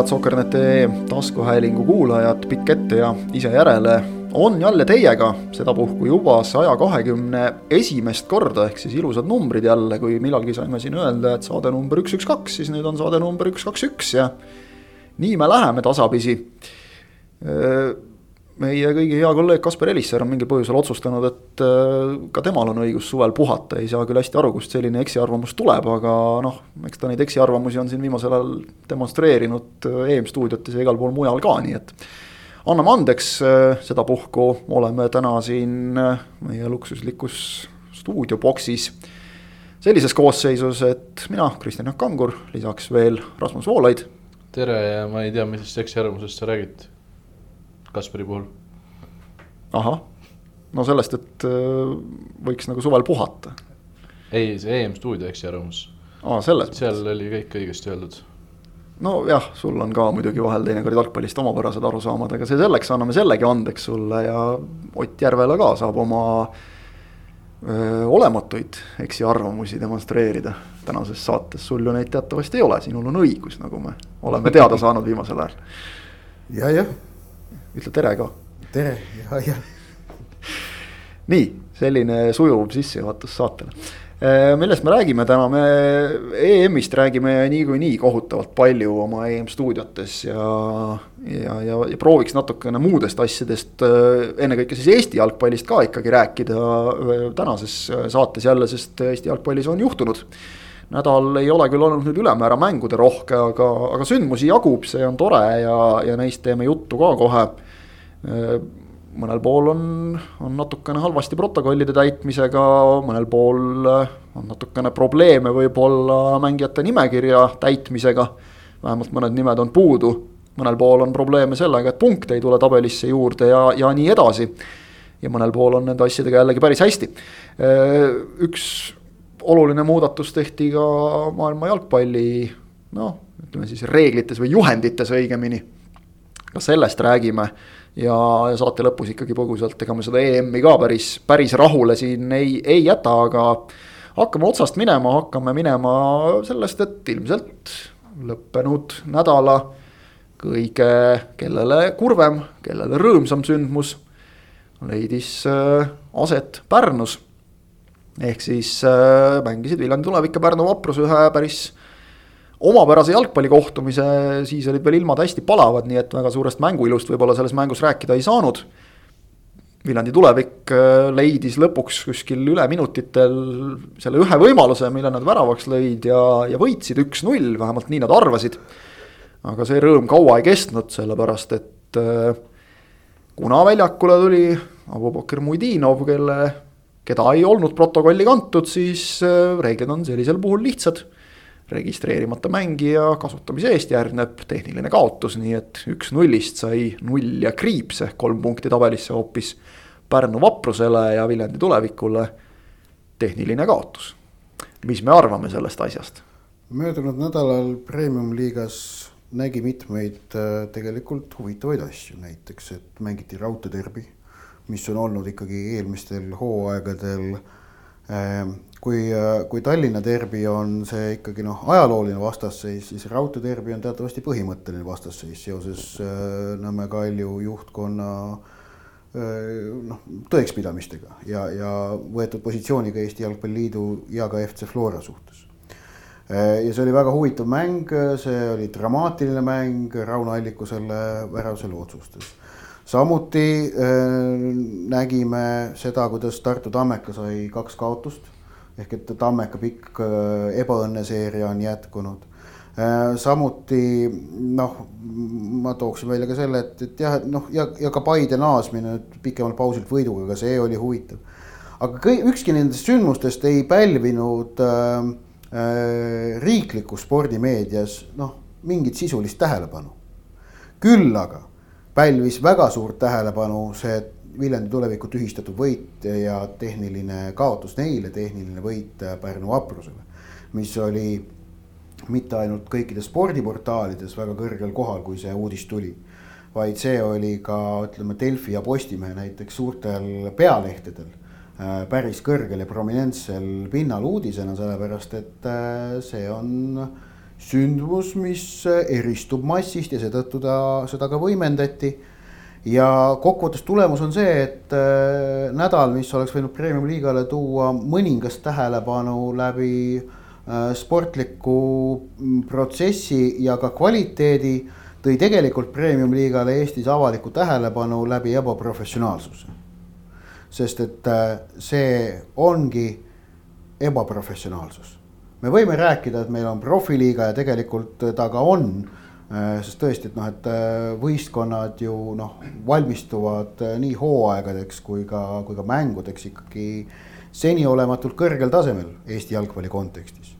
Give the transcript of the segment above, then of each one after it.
head Soker.ee taskuhäälingu kuulajad, pikk ette ja ise järele. On jälle teiega, sedapuhku juba saja kahekümne esimest korda, ehk siis ilusad numbrid jälle, kui millalgi saime siin öelda, et saade number üks, üks, kaks, siis nüüd on saade number üks, kaks, üks ja nii me läheme tasapisi meie kõigi hea kolleeg Kaspar Elisser on mingil põhjusel otsustanud, et äh, ka temal on õigus suvel puhata, ei saa küll hästi aru, kust selline eksiarvamus tuleb, aga noh, eks ta neid eksiarvamusi on siin viimasel ajal demonstreerinud äh, EM-stuudiotes ja igal pool mujal ka, nii et anname andeks, äh, sedapuhku oleme täna siin meie luksuslikus stuudioboksis sellises koosseisus, et mina, Kristjan Jaak Kangur, lisaks veel Rasmus Voolaid. tere ja ma ei tea, millisest eksiarvamusest sa räägid Kaspari puhul? ahah, no sellest, et äh, võiks nagu suvel puhata. ei, see EM stuudio eksiarvamus. aa, selles seal mõttes. oli kõik õigesti öeldud. nojah, sul on ka muidugi vahel teinekord jalgpallist omapärased arusaamad, aga see selleks, anname sellegi andeks sulle ja Ott Järvela ka saab oma öö, olematuid eksiarvamusi demonstreerida tänases saates, sul ju neid teatavasti ei ole, sinul on õigus, nagu me oleme teada saanud viimasel ajal. ja, jah ütle tere ka. tere, ja, ja. nii, selline sujuv sissejuhatus saatele äh, millest me räägime täna, me EM-ist räägime niikuinii kohutavalt palju oma EM stuudiotes ja, ja, ja, ja prooviks natukene muudest asjadest, äh, ennekõike siis Eesti jalgpallist ka ikkagi rääkida äh, tänases saates jälle, sest Eesti jalgpallis on juhtunud. Nädal ei ole küll olnud nüüd ülemäära mängude rohke, aga, aga sündmusi jagub, see on tore ja, ja neist teeme juttu ka kohe mõnel pool on, on natukene halvasti protokollide täitmisega, mõnel pool on natukene probleeme võib-olla mängijate nimekirja täitmisega. vähemalt mõned nimed on puudu, mõnel pool on probleeme sellega, et punkte ei tule tabelisse juurde ja, ja nii edasi. ja mõnel pool on nende asjadega jällegi päris hästi. üks oluline muudatus tehti ka maailma jalgpalli noh, ütleme siis reeglites või juhendites õigemini. ka sellest räägime ja saate lõpus ikkagi põgusalt, ega me seda EM-i ka päris, päris rahule siin ei, ei jäta, aga hakkame otsast minema, hakkame minema sellest, et ilmselt lõppenud nädala kõige, kellele kurvem, kellele rõõmsam sündmus leidis äh, aset Pärnus. Ehk siis äh, mängisid Viljandi Tulevik ja Pärnu Vaprus ühe päris omapärase jalgpallikohtumise, siis olid veel ilmad hästi palavad, nii et väga suurest mänguilust võib-olla selles mängus rääkida ei saanud. Viljandi tulevik äh, leidis lõpuks kuskil üleminutitel selle ühe võimaluse, mille nad väravaks lõid ja, ja võitsid üks-null, vähemalt nii nad arvasid. aga see rõõm kaua ei kestnud, sellepärast et äh, kuna väljakule tuli Abu-Bakr Muidinov, kelle, keda ei olnud protokolli kantud, siis äh, reeglid on sellisel puhul lihtsad registreerimata mängija kasutamise eest järgneb tehniline kaotus, nii et üks nullist sai null ja kriips ehk kolm punkti tabelisse hoopis Pärnu vaprusele ja Viljandi tulevikule tehniline kaotus. mis me arvame sellest asjast? möödunud nädalal Premium-liigas nägi mitmeid äh, tegelikult huvitavaid asju, näiteks et mängiti raudteederbi, mis on olnud ikkagi eelmistel hooaegadel äh, kui, äh, kui Tallinna derbi on see ikkagi noh, ajalooline vastasseis, siis Raudtee derbi on teatavasti põhimõtteline vastasseis seoses äh, Nõmme Kalju juhtkonna äh, noh, tõekspidamistega ja, ja võetud positsiooniga Eesti Jalgpalliliidu ja ka FC Flora suhtes. ja see oli väga huvitav mäng, see oli dramaatiline mäng, Rauno Alliku selle värav selle otsustas samuti äh, nägime seda, kuidas Tartu Tammeka sai kaks kaotust ehk et Tammeka pikk äh, ebaõnneseeria on jätkunud. Äh, samuti noh, ma tooksin välja ka selle, et, et jah, et noh, ja, ja ka Paide naasmine nüüd pikemalt pausilt võiduga, ka see oli huvitav. aga kõik, ükski nendest sündmustest ei pälvinud äh, äh, riiklikus spordimeedias noh, mingit sisulist tähelepanu. küll aga pälvis väga suurt tähelepanu see Viljandi tuleviku tühistatud võit ja tehniline kaotus neile, tehniline võit Pärnu vaprusele. mis oli mitte ainult kõikides spordiportaalides väga kõrgel kohal, kui see uudis tuli. vaid see oli ka ütleme Delfi ja Postimehe näiteks suurtel pealehtedel äh, päris kõrgel ja prominentsel pinnal uudisena, sellepärast et äh, see on sündmus, mis eristub massist ja seetõttu ta, seda ka võimendati. ja kokkuvõttes tulemus on see, et äh, nädal, mis oleks võinud premium-liigale tuua mõningast tähelepanu läbi äh, sportliku mm, protsessi ja ka kvaliteedi, tõi tegelikult premium-liigale Eestis avalikku tähelepanu läbi ebaprofessionaalsuse. sest et äh, see ongi ebaprofessionaalsus me võime rääkida, et meil on profiliiga ja tegelikult ta ka on. Äh, sest tõesti, et noh, et äh, võistkonnad ju noh, valmistuvad äh, nii hooaegadeks kui ka, kui ka mängudeks ikkagi seniolematult kõrgel tasemel Eesti jalgpalli kontekstis.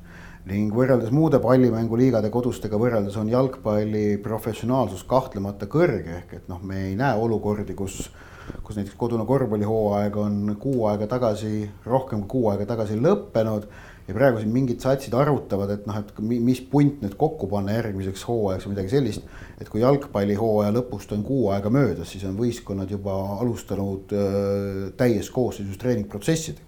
ning võrreldes muude pallimänguliigade kodustega võrreldes on jalgpalli professionaalsus kahtlemata kõrge, ehk et noh, me ei näe olukordi, kus kus näiteks kodune korvpallihooaeg on kuu aega tagasi, rohkem kui kuu aega tagasi lõppenud ja praegu siin mingid satsid arutavad, et noh, et mis punt nüüd kokku panna järgmiseks hooajaks või midagi sellist. et kui jalgpallihooaja lõpust on kuu aega möödas, siis on võistkonnad juba alustanud äh, täies koosseisus treeningprotsessidega.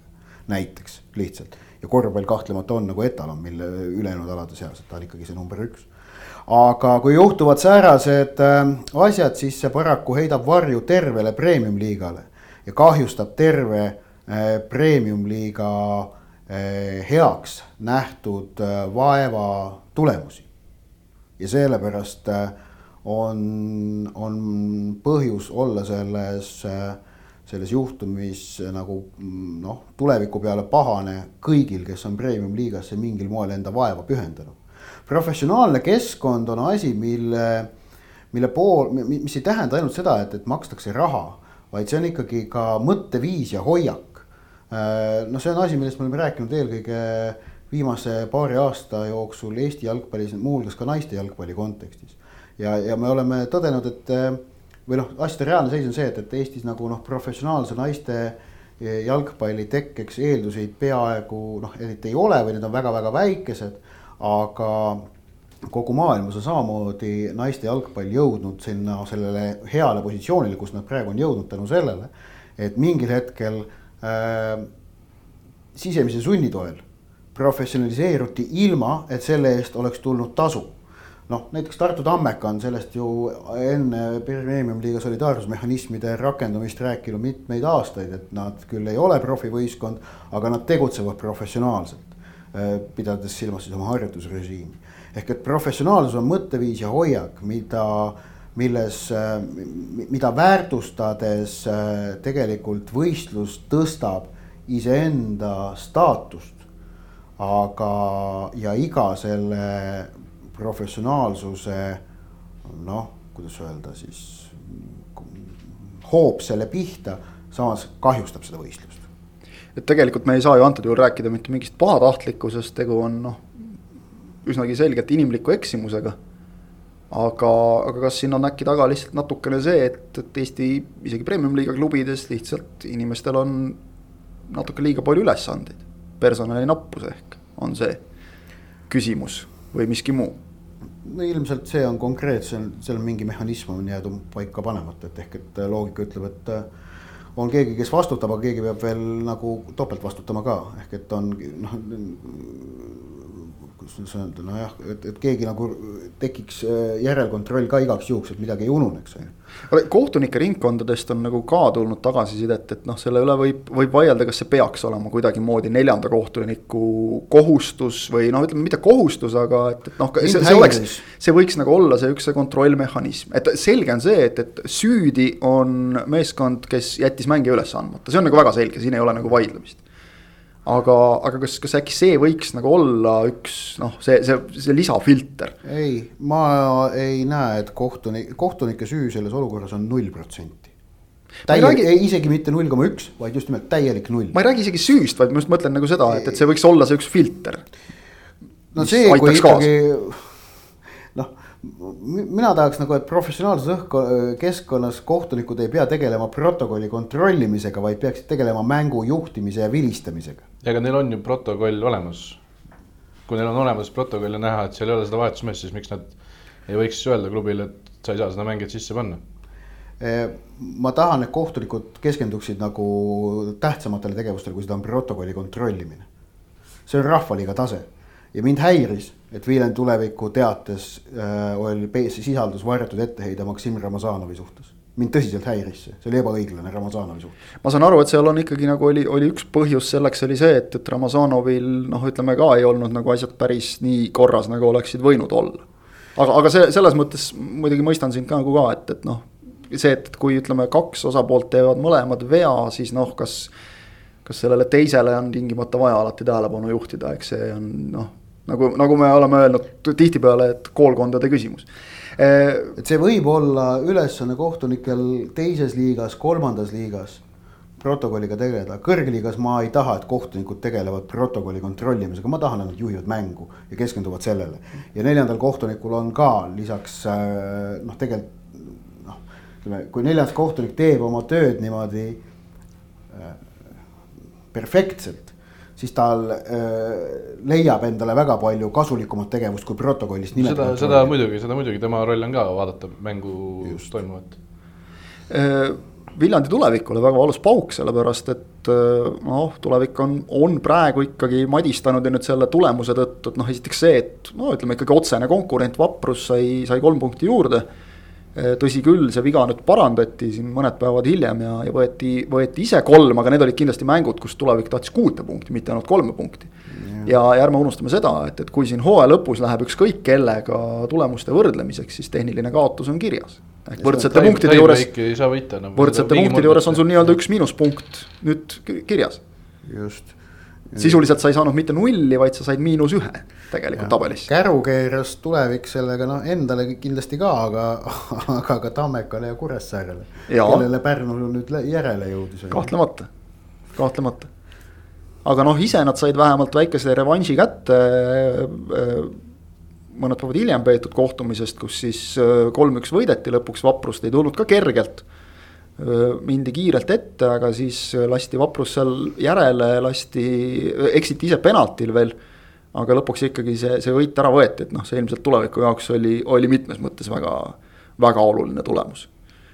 näiteks lihtsalt ja korvpall kahtlemata on nagu etalon, mille ülejäänud alade seas, et ta on ikkagi see number üks aga kui juhtuvad säärased äh, asjad, siis see paraku heidab varju tervele premium-liigale ja kahjustab terve äh, premium-liiga Eh, heaks nähtud eh, vaeva tulemusi. ja sellepärast eh, on, on põhjus olla selles, selles juhtumis nagu noh, tuleviku peale pahane kõigil, kes on premium-liigasse mingil moel enda vaeva pühendanud. professionaalne keskkond on asi, mille, mille pool, mis ei tähenda ainult seda, et, et makstakse raha, vaid see on ikkagi ka mõtteviis ja hoiak Äh, noh, see on asi, millest me oleme rääkinud eelkõige viimase paari aasta jooksul Eesti jalgpallis, muuhulgas ka naiste jalgpalli kontekstis. ja, ja me oleme tõdenud, et äh, või noh, asjade reaalne seis on see, et, et Eestis nagu noh, professionaalse naiste äh, jalgpalli tekkeks eelduseid peaaegu noh, eriti ei ole või need on väga-väga väikesed. aga kogu maailmas on samamoodi naiste jalgpall jõudnud sinna sellele heale positsioonile, kus nad praegu on jõudnud tänu sellele, et mingil hetkel äh, sisemise sunni toel professionaliseeruti ilma, et selle eest oleks tulnud tasu. noh, näiteks Tartu Tammeka on sellest ju enne premium-liiga solidaarsusmehhanismide rakendumist rääkinud mitmeid aastaid, et nad küll ei ole profivõistkond, aga nad tegutsevad professionaalselt. Äh, pidades silmas siis oma harjutusrežiimi. ehk et professionaalsus on mõtteviis ja hoiak, mida milles, äh, mida väärtustades äh, tegelikult võistlus tõstab iseenda staatust. aga, ja iga selle professionaalsuse noh, kuidas öelda siis, hoob selle pihta, samas kahjustab seda võistlust. et tegelikult me ei saa ju antud juhul rääkida mitte mingist pahatahtlikkusest, tegu on noh, üsnagi selgelt inimliku eksimusega aga, aga kas siin on äkki taga lihtsalt natukene see, et, et Eesti isegi premium-liiga klubides lihtsalt inimestel on natuke liiga palju ülesandeid. personali nappus ehk on see küsimus või miski muu? no ilmselt see on konkreetselt, seal on mingi mehhanism on jäädud paika panemata, et ehk et loogika ütleb, et on keegi, kes vastutab, aga keegi peab veel nagu topelt vastutama ka, ehk et on noh kuidas öelda, nojah, et, et keegi nagu tekiks äh, järelkontroll ka igaks juhuks, et midagi ei ununeks, on ju. kohtunike ringkondadest on nagu ka tulnud tagasisidet, et noh, selle üle võib, võib vaielda, kas see peaks olema kuidagimoodi neljanda kohtuniku kohustus või noh, ütleme mitte kohustus, aga et, et noh, see, see oleks. see võiks nagu olla see üks see kontrollmehhanism, et selge on see, et, et süüdi on meeskond, kes jättis mängija üles andmata, see on nagu väga selge, siin ei ole nagu vaidlemist aga, aga kas, kas äkki see võiks nagu olla üks noh, see, see, see lisafilter? ei, ma ei näe, et kohtunik, kohtunike süü selles olukorras on null protsenti. täielik räägi..., ei isegi mitte null koma üks, vaid just nimelt täielik null. ma ei räägi isegi süüst, vaid ma just mõtlen nagu seda, et, et see võiks olla see üks filter. no see, kui ikkagi noh mina tahaks nagu, et professionaalses õhk-, keskkonnas kohtunikud ei pea tegelema protokolli kontrollimisega, vaid peaksid tegelema mängu juhtimise ja vilistamisega. Aga neil on ju protokoll olemas. kui neil on olemas protokoll ja näha, et seal ei ole seda vahetusmeest, siis miks nad ei võiks siis öelda klubile, et sa ei saa seda mängijat sisse panna? ma tahan, et kohtunikud keskenduksid nagu tähtsamatele tegevustele, kui seda on protokolli kontrollimine. see on rahvaliiga tase ja mind häiris, et Viljandi tuleviku teates äh, oli, sisaldus varjatud etteheide Maksim Ramazanovi suhtes mind tõsiselt häiris see, see oli ebaõiglane Ramazanovi suhtes. ma saan aru, et seal on ikkagi nagu oli, oli üks põhjus selleks oli see, et, et Ramazanovil noh, ütleme ka ei olnud nagu asjad päris nii korras, nagu oleksid võinud olla. aga, aga see selles mõttes muidugi mõistan sind ka nagu ka, et, et noh, see, et kui ütleme, kaks osapoolt teevad mõlemad vea, siis noh, kas. kas sellele teisele on tingimata vaja alati tähelepanu juhtida, eks see on noh, nagu, nagu me oleme öelnud tihtipeale, et koolkondade küsimus. Et see võib olla ülesanne kohtunikel teises liigas, kolmandas liigas protokolliga tegeleda, kõrgliigas ma ei taha, et kohtunikud tegelevad protokolli kontrollimisega, ma tahan, et nad juhivad mängu ja keskenduvad sellele. ja neljandal kohtunikul on ka lisaks äh, noh, tegelikult noh, ütleme, kui neljas kohtunik teeb oma tööd niimoodi äh, perfektselt siis tal äh, leiab endale väga palju kasulikumat tegevust kui protokollist nimetada. seda, seda muidugi, seda muidugi, tema roll on ka vaadata mängu Just. toimuvat äh,. Viljandi tulevik oli väga valus pauk, sellepärast et äh, noh, tulevik on, on praegu ikkagi madistanud ja nüüd selle tulemuse tõttu, et noh, esiteks see, et no ütleme ikkagi otsene konkurent Vaprus sai, sai kolm punkti juurde tõsi küll, see viga nüüd parandati siin mõned päevad hiljem ja, ja võeti, võeti ise kolm, aga need olid kindlasti mängud, kus tulevik tahtis kuute punkti, mitte ainult kolme punkti. ja, ja ärme unustame seda, et, et kui siin hooaja lõpus läheb ükskõik kellega tulemuste võrdlemiseks, siis tehniline kaotus on kirjas. ehk võrdsete punktide juures, nagu võrdsete punktide juures on sul nii-öelda üks miinuspunkt nüüd kirjas. just sisuliselt sa ei saanud mitte nulli, vaid sa said miinus ühe tegelikult tabelis. käru keeras tulevik sellega noh, endale kindlasti ka, aga, aga ka Tammekale ja Kuressaarele. kellele Pärnu nüüd järele jõudis. kahtlemata, kahtlemata. aga noh, ise nad said vähemalt väikese revanši kätte äh, mõned päevad hiljem peetud kohtumisest, kus siis äh, kolm-üks võideti lõpuks, Vaprust ei tulnud ka kergelt mindi kiirelt ette, aga siis lasti Vaprus seal järele, lasti, eksiti ise penaltil veel. aga lõpuks ikkagi see, see võit ära võeti, et noh, see ilmselt tuleviku jaoks oli, oli mitmes mõttes väga, väga oluline tulemus.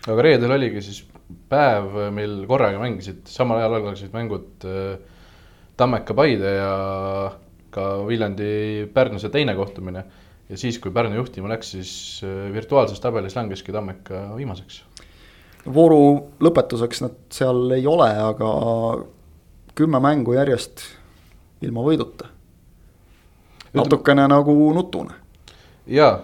aga reedel oligi siis päev, mil korraga mängisid, samal ajal algasid mängud Tammeka Paide ja ka Viljandi Pärnuse teine kohtumine. ja siis, kui Pärnu juhtima läks, siis virtuaalses tabelis langeski Tammeka viimaseks vooru lõpetuseks nad seal ei ole, aga kümme mängu järjest ilma võiduta. natukene nagu nutune. jaa,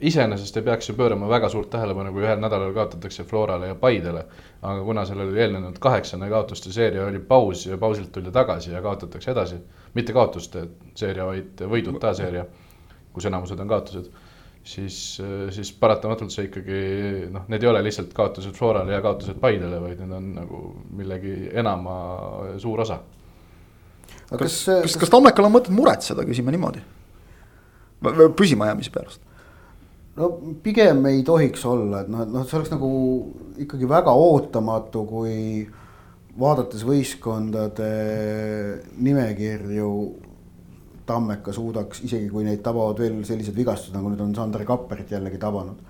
iseenesest ei peaks ju pöörama väga suurt tähelepanu, kui ühel nädalal kaotatakse Florale ja Paidele. aga kuna sellele oli eelnenud kaheksane kaotuste seeria, oli paus ja pausilt tuldi tagasi ja kaotatakse edasi. mitte kaotuste seeria, vaid võiduta seeria, kus enamused on kaotused siis, siis paratamatult see ikkagi noh, need ei ole lihtsalt kaotused Florale ja kaotused Paidele, vaid need on nagu millegi enama suur osa. kas, kas, kas, kas Tammekal on mõtet muretseda, küsime niimoodi? püsimajäämise pärast? no pigem ei tohiks olla, et noh, et noh, see oleks nagu ikkagi väga ootamatu, kui vaadates võistkondade nimekirju Tammeka suudaks, isegi kui neid tabavad veel sellised vigastused, nagu nüüd on Sander Kapperit jällegi tabanud.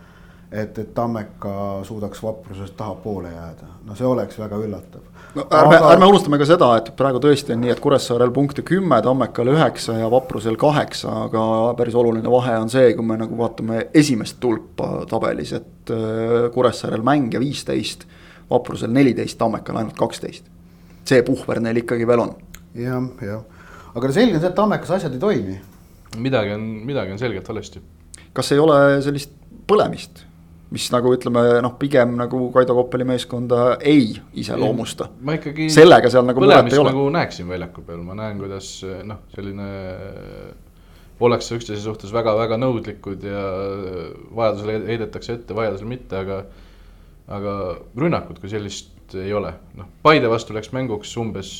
et, et Tammeka suudaks vaprusest tahapoole jääda, no see oleks väga üllatav. no ärme Aga..., ärme unustame ka seda, et praegu tõesti on nii, et Kuressaarel punkte kümme, Tammekal üheksa ja Vaprusel kaheksa, aga päris oluline vahe on see, kui me nagu vaatame esimest tulpa tabelis, et äh, Kuressaarel mängija viisteist, Vaprusel neliteist, Tammekal ainult kaksteist. see puhver neil ikkagi veel on ja,. jah, jah aga selge on see, et Tammekas asjad ei toimi. midagi on, midagi on selgelt valesti. kas ei ole sellist põlemist, mis nagu ütleme noh, pigem nagu Kaido Koppeli meeskonda ei iseloomusta. ma ikkagi. sellega seal nagu muret ei ole. nagu näeksin väljaku peal, ma näen, kuidas noh, selline ollakse üksteise suhtes väga-väga nõudlikud ja vajadusel heidetakse ette, vajadusel mitte, aga aga rünnakut kui sellist ei ole, noh, Paide vastu läks mänguks umbes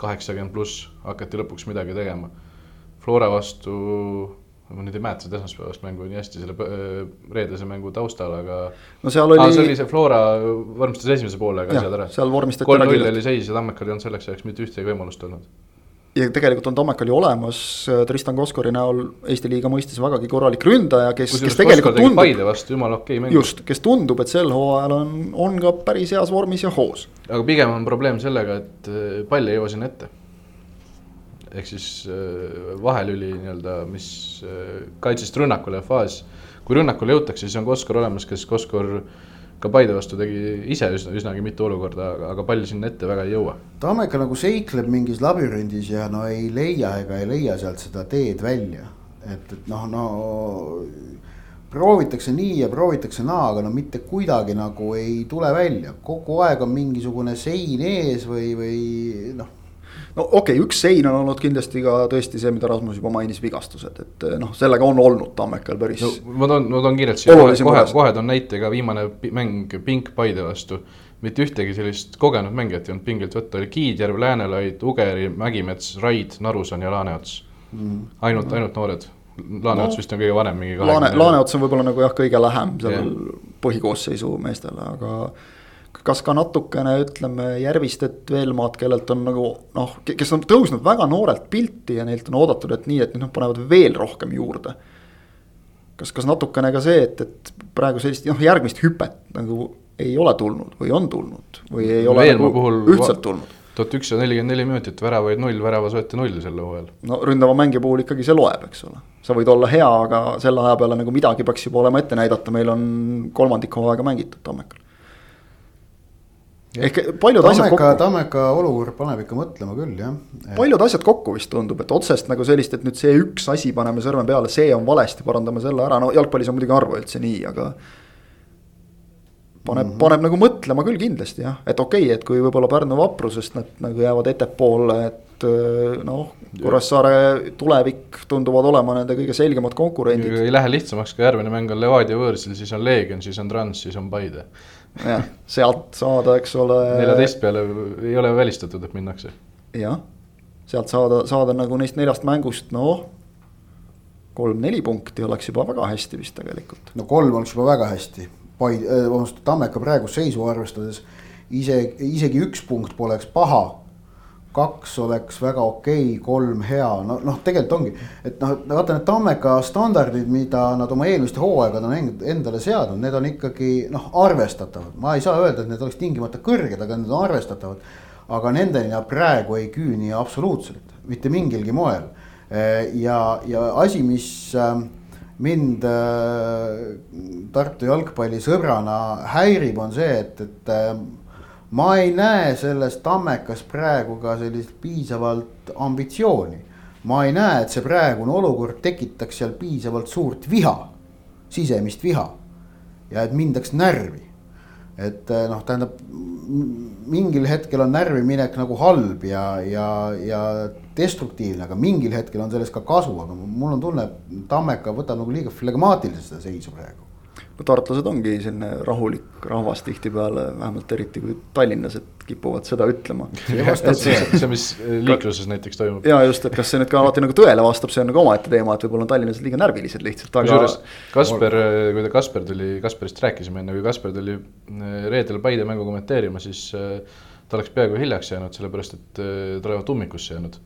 kaheksakümmend pluss hakati lõpuks midagi tegema. Flora vastu, ma nüüd ei mäleta seda esmaspäevast mängu nii hästi selle äh, reedese mängu taustal, aga. no seal oli ah,. see oli see Flora vormistas esimese poolega asjad ära. seal vormistati kolm-null oli seis ja Tammekal ei olnud selleks ajaks mitte ühtegi võimalust olnud ja tegelikult on Tommekal ju olemas äh, Tristan Koskori näol Eesti liiga mõistes vägagi korralik ründaja, kes, kes tegelikult tundub. Paide vastu jumala okei mäng. just, kes tundub, et sel hooajal on, on ka päris heas vormis ja hoos. aga pigem on probleem sellega, et äh, pall ei jõua sinna ette. ehk siis äh, vahelüli nii-öelda, mis äh, kaitsest rünnakule faas. kui rünnakule jõutakse, siis on Koskor olemas, kes Koskor ka Paide vastu tegi ise üsna, üsnagi mitu olukorda, aga palju sinna ette väga ei jõua. Tammeka nagu seikleb mingis labürindis ja no ei leia ega ei leia sealt seda teed välja. et, et noh, no proovitakse nii ja proovitakse naa, aga no mitte kuidagi nagu ei tule välja, kogu aeg on mingisugune sein ees või, või noh no okei okay,, üks sein on olnud kindlasti ka tõesti see, mida Rasmus juba mainis, vigastused, et noh, sellega on olnud Tammekal päris no,. ma toon, ma toon kiirelt siia, kohe, kohe toon näite ka viimane mäng Pink Paide vastu. mitte ühtegi sellist kogenud mängijat ei olnud pingilt võtta, oli Kiidjärv, Läänelaid, Ugeri, Mägimets, Raid, Naruson ja Laaneots mm.. ainult, ainult noored Laaneots no, vist on kõige vanem, mingi Laane, Laaneots on võib-olla nagu jah, kõige lähem sellel yeah. põhikoosseisu meestele, aga kas ka natukene ütleme Järvistet, Veelmaad, kellelt on nagu noh, kes on tõusnud väga noorelt pilti ja neilt on oodatud, et nii, et noh, panevad veel rohkem juurde. kas, kas natukene ka see, et, et praegu sellist noh, järgmist hüpet nagu ei ole tulnud või on tulnud või ei ole Veelmaa nagu puhul üldselt tulnud? tuhat ükssada nelikümmend neli minutit, väravaid null, väravas võeti null sel hooajal. no ründava mängija puhul ikkagi see loeb, eks ole. sa võid olla hea, aga selle aja peale nagu midagi peaks juba olema ette näidata, meil on kolmandik hooaega mängitud Tammekal. Ehk paljud Tammeka, asjad kokku. Tammeka olukord paneb ikka mõtlema küll, jah et.... paljud asjad kokku vist tundub, et otsest nagu sellist, et nüüd see üks asi paneme sõrme peale, see on valesti, parandame selle ära, no jalgpallis on muidugi harva üldse nii, aga paneb mm, -hmm. paneb nagu mõtlema küll kindlasti jah, et okei okay,, et kui võib-olla Pärnu vaprusest nad nagu jäävad ettepoole, et äh, noh, Kuressaare tulevik tunduvad olema nende kõige selgemad konkurendid. ei lähe lihtsamaks, kui järgmine mäng on Levadia võõrsil, siis on Leegion, siis on Trans, siis on Paide. Jah, sealt saada, eks ole. neljateist peale ei ole välistatud, et minnakse. jah, sealt saada, saada nagu neist neljast mängust, noh kolm-neli punkti oleks juba väga hästi vist tegelikult. no kolm oleks juba väga hästi Paid-, äh, vabandust, Tammeka praegust seisu arvestades ise, isegi üks punkt poleks paha. Kaks oleks väga okei okay,, kolm hea, no noh, tegelikult ongi, et noh, vaata need Tammeka standardid, mida nad oma eelmiste hooaegadel on endale seadnud, need on ikkagi noh, arvestatavad, ma ei saa öelda, et need oleks tingimata kõrged, aga need on arvestatavad. aga nendeni nad praegu ei küüni absoluutselt, mitte mingilgi moel. Ja, ja asi, mis äh, mind äh, Tartu jalgpallisõbrana häirib, on see, et, et äh, ma ei näe selles Tammekas praegu ka sellist piisavalt ambitsiooni. ma ei näe, et see praegune olukord tekitaks seal piisavalt suurt viha, sisemist viha ja et mindaks närvi. et äh, noh, tähendab mingil hetkel on närvi minek nagu halb ja, ja, ja destruktiivne, aga mingil hetkel on sellest ka kasu, aga mul on tunne, et Tammeka võtab nagu liiga flegmaatiliselt seda seisu praegu. No tartlased ongi selline rahulik rahvas tihtipeale, vähemalt eriti kui tallinlased kipuvad seda ütlema. see, mis liikluses näiteks toimub. ja just, et kas see nüüd ka alati nagu tõele vastab, see on nagu omaette teema, et võib-olla on tallinlased liiga närvilised lihtsalt, aga. kusjuures Kasper, kui ta Kasper tuli, Kasperist rääkisime enne, kui Kasper tuli eh, reedel Paide mängu kommenteerima, siis ta oleks peaaegu hiljaks jäänud, sellepärast et ta olevat ummikusse jäänud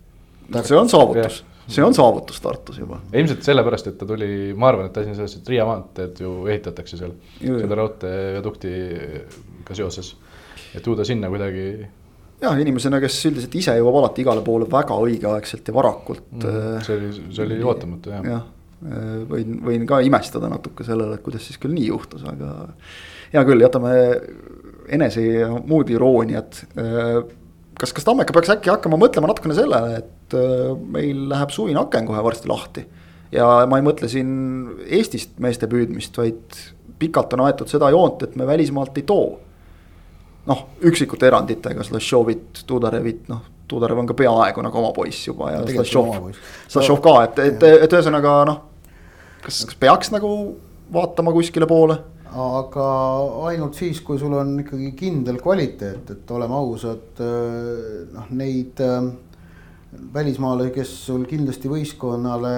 see on saavutus, see on saavutus Tartus juba. ilmselt sellepärast, et ta tuli, ma arvan, et asi on selles, et Riia maanteed ju ehitatakse seal selle raudteeviaduktiga seoses. et ju ta sinna kuidagi. jah, inimesena, kes üldiselt ise jõuab alati igale poole väga õigeaegselt ja varakult mm,. see oli, see oli ootamatu jah. jah, võin, võin ka imestada natuke sellele, et kuidas siis küll nii juhtus, aga hea küll, jätame enese ja muud irooniat kas, kas Tammeka peaks äkki hakkama mõtlema natukene sellele, et äh, meil läheb suvine aken kohe varsti lahti. ja ma ei mõtle siin Eestist meeste püüdmist, vaid pikalt on aetud seda joont, et me välismaalt ei too. noh, üksikute eranditega, Slašovit, Tudarevit, noh, Tudarev on ka peaaegu nagu oma poiss juba ja Slašov, Slašov ka, et, et, et ühesõnaga noh. kas, kas peaks nagu vaatama kuskile poole? Aga ainult siis, kui sul on ikkagi kindel kvaliteet, et oleme ausad, äh, noh neid äh, välismaalasi, kes sul kindlasti võistkonnale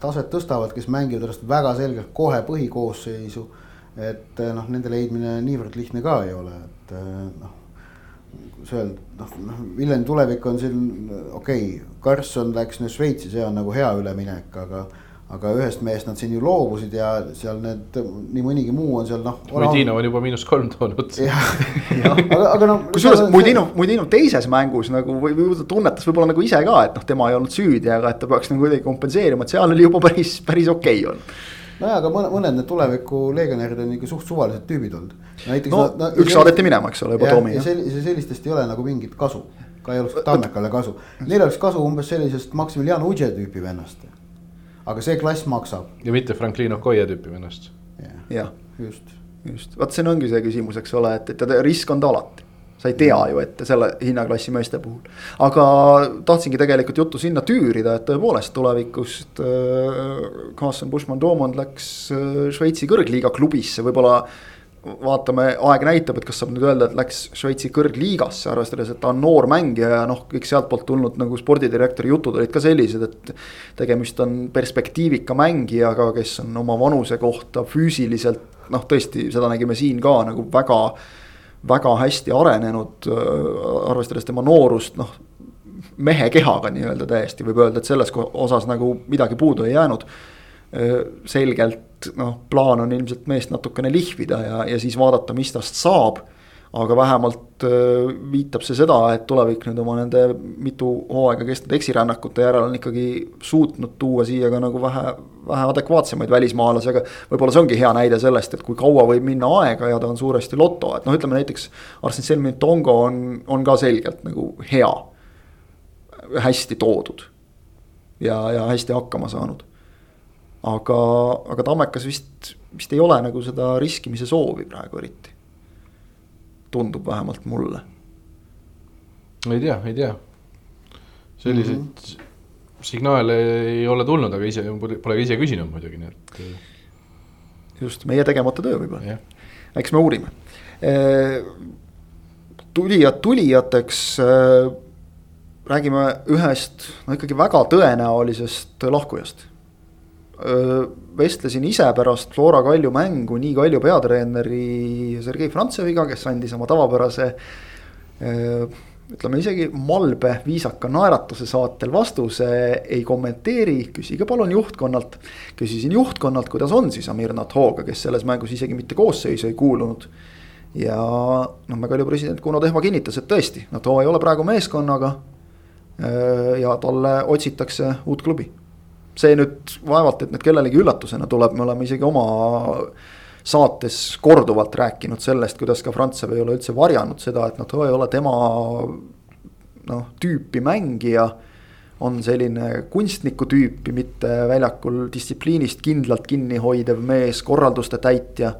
taset tõstavad, kes mängivad ennast väga selgelt kohe põhikoosseisu. et äh, noh, nende leidmine niivõrd lihtne ka ei ole, et noh. kuidas öelda, noh, noh Viljandi tulevik on siin okei okay,, Karlsson läks nüüd Šveitsi, see on nagu hea üleminek, aga aga ühest mehest nad siin ju loobusid ja seal need nii mõnigi muu on seal noh. Mudino on juba miinus kolm toonud. jah, aga, aga noh. kusjuures Mudino, Mudino teises mängus nagu või, või tunnetas võib-olla nagu ise ka, et noh, tema ei olnud süüdi, aga et ta peaks nagu kuidagi kompenseerima, et seal oli juba päris, päris okei okay olnud nojah, aga mõned, mõned need tuleviku legionärid on ikka suht suvalised tüübid olnud. no na, na, üks saadeti minema, eks ole, juba Toomi. sellistest ei ole nagu mingit kasu, ka ei oleks Tammekale kasu. Neil oleks kasu umbes sellisest Maximilian Udže tüüpi vennast aga see klass maksab. ja mitte Franklin Okoye tüüpi vennast. jah, just, just, vot siin ongi see küsimus, eks ole, et, et risk on ta alati sa ei tea ju ette selle hinnaklassi meeste puhul. aga tahtsingi tegelikult juttu sinna tüürida, et tõepoolest tulevikust äh, Carsten Buschmann-Domond läks äh, Šveitsi kõrgliiga klubisse, võib-olla vaatame, aeg näitab, et kas saab nüüd öelda, et läks Šveitsi kõrgliigasse, arvestades, et ta on noor mängija ja noh, kõik sealtpoolt tulnud nagu spordidirektori jutud olid ka sellised, et. tegemist on perspektiivika mängijaga, kes on oma vanuse kohta füüsiliselt noh, tõesti, seda nägime siin ka nagu väga. väga hästi arenenud, arvestades tema noorust, noh mehe kehaga nii-öelda täiesti võib öelda, et selles osas nagu midagi puudu ei jäänud selgelt noh, plaan on ilmselt meest natukene lihvida ja, ja siis vaadata, mis tast saab. aga vähemalt viitab see seda, et tulevik nüüd oma nende mitu hooaega kestnud eksirännakute järel on ikkagi suutnud tuua siia ka nagu vähe, vähe adekvaatsemaid välismaalasi, aga. võib-olla see ongi hea näide sellest, et kui kaua võib minna aega ja ta on suuresti loto, et noh, ütleme näiteks. Arsen Selmin Tongo on, on ka selgelt nagu hea, hästi toodud ja, ja hästi hakkama saanud aga, aga Tammekas vist, vist ei ole nagu seda riskimise soovi praegu eriti. tundub vähemalt mulle. ei tea, ei tea. selliseid mm -hmm. signaale ei ole tulnud, aga ise pole ka ise küsinud muidugi, nii et. just, meie tegemata töö võib-olla eks me uurime e,. tulijad tulijateks e, räägime ühest, no ikkagi väga tõenäolisest lahkujast vestlesin ise pärast Flora Kalju mängu nii Kalju peatreeneri Sergei Frantseviga, kes andis oma tavapärase. ütleme isegi malbe viisaka naeratuse saatel vastuse ei kommenteeri, küsige palun juhtkonnalt. küsisin juhtkonnalt, kuidas on siis Amir Nathoga, kes selles mängus isegi mitte koosseisu ei kuulunud. ja noh, Kalju president Kuno Tehva kinnitas, et tõesti, Natho ei ole praegu meeskonnaga. ja talle otsitakse uut klubi see nüüd vaevalt, et nüüd kellelegi üllatusena tuleb, me oleme isegi oma saates korduvalt rääkinud sellest, kuidas ka Frantsev ei ole üldse varjanud seda, et noh, ei ole tema noh, tüüpi mängija. on selline kunstniku tüüpi, mitte väljakul distsipliinist kindlalt kinni hoidev mees, korralduste täitja.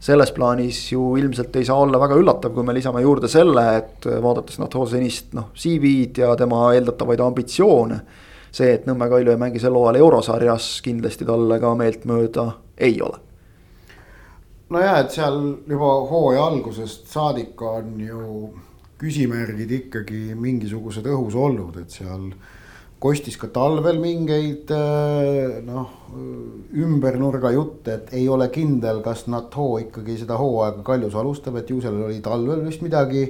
selles plaanis ju ilmselt ei saa olla väga üllatav, kui me lisame juurde selle, et vaadates Nato senist noh, CV-d ja tema eeldatavaid ambitsioone see, et Nõmme Kalju ei mängi sel hooajal eurosarjas, kindlasti talle ka meeltmööda ei ole. nojah, et seal juba hooaja algusest saadik on ju küsimärgid ikkagi mingisugused õhus olnud, et seal kostis ka talvel mingeid noh, ümbernurga jutte, et ei ole kindel, kas NATO ikkagi seda hooaega Kaljus alustab, et ju seal oli talvel vist midagi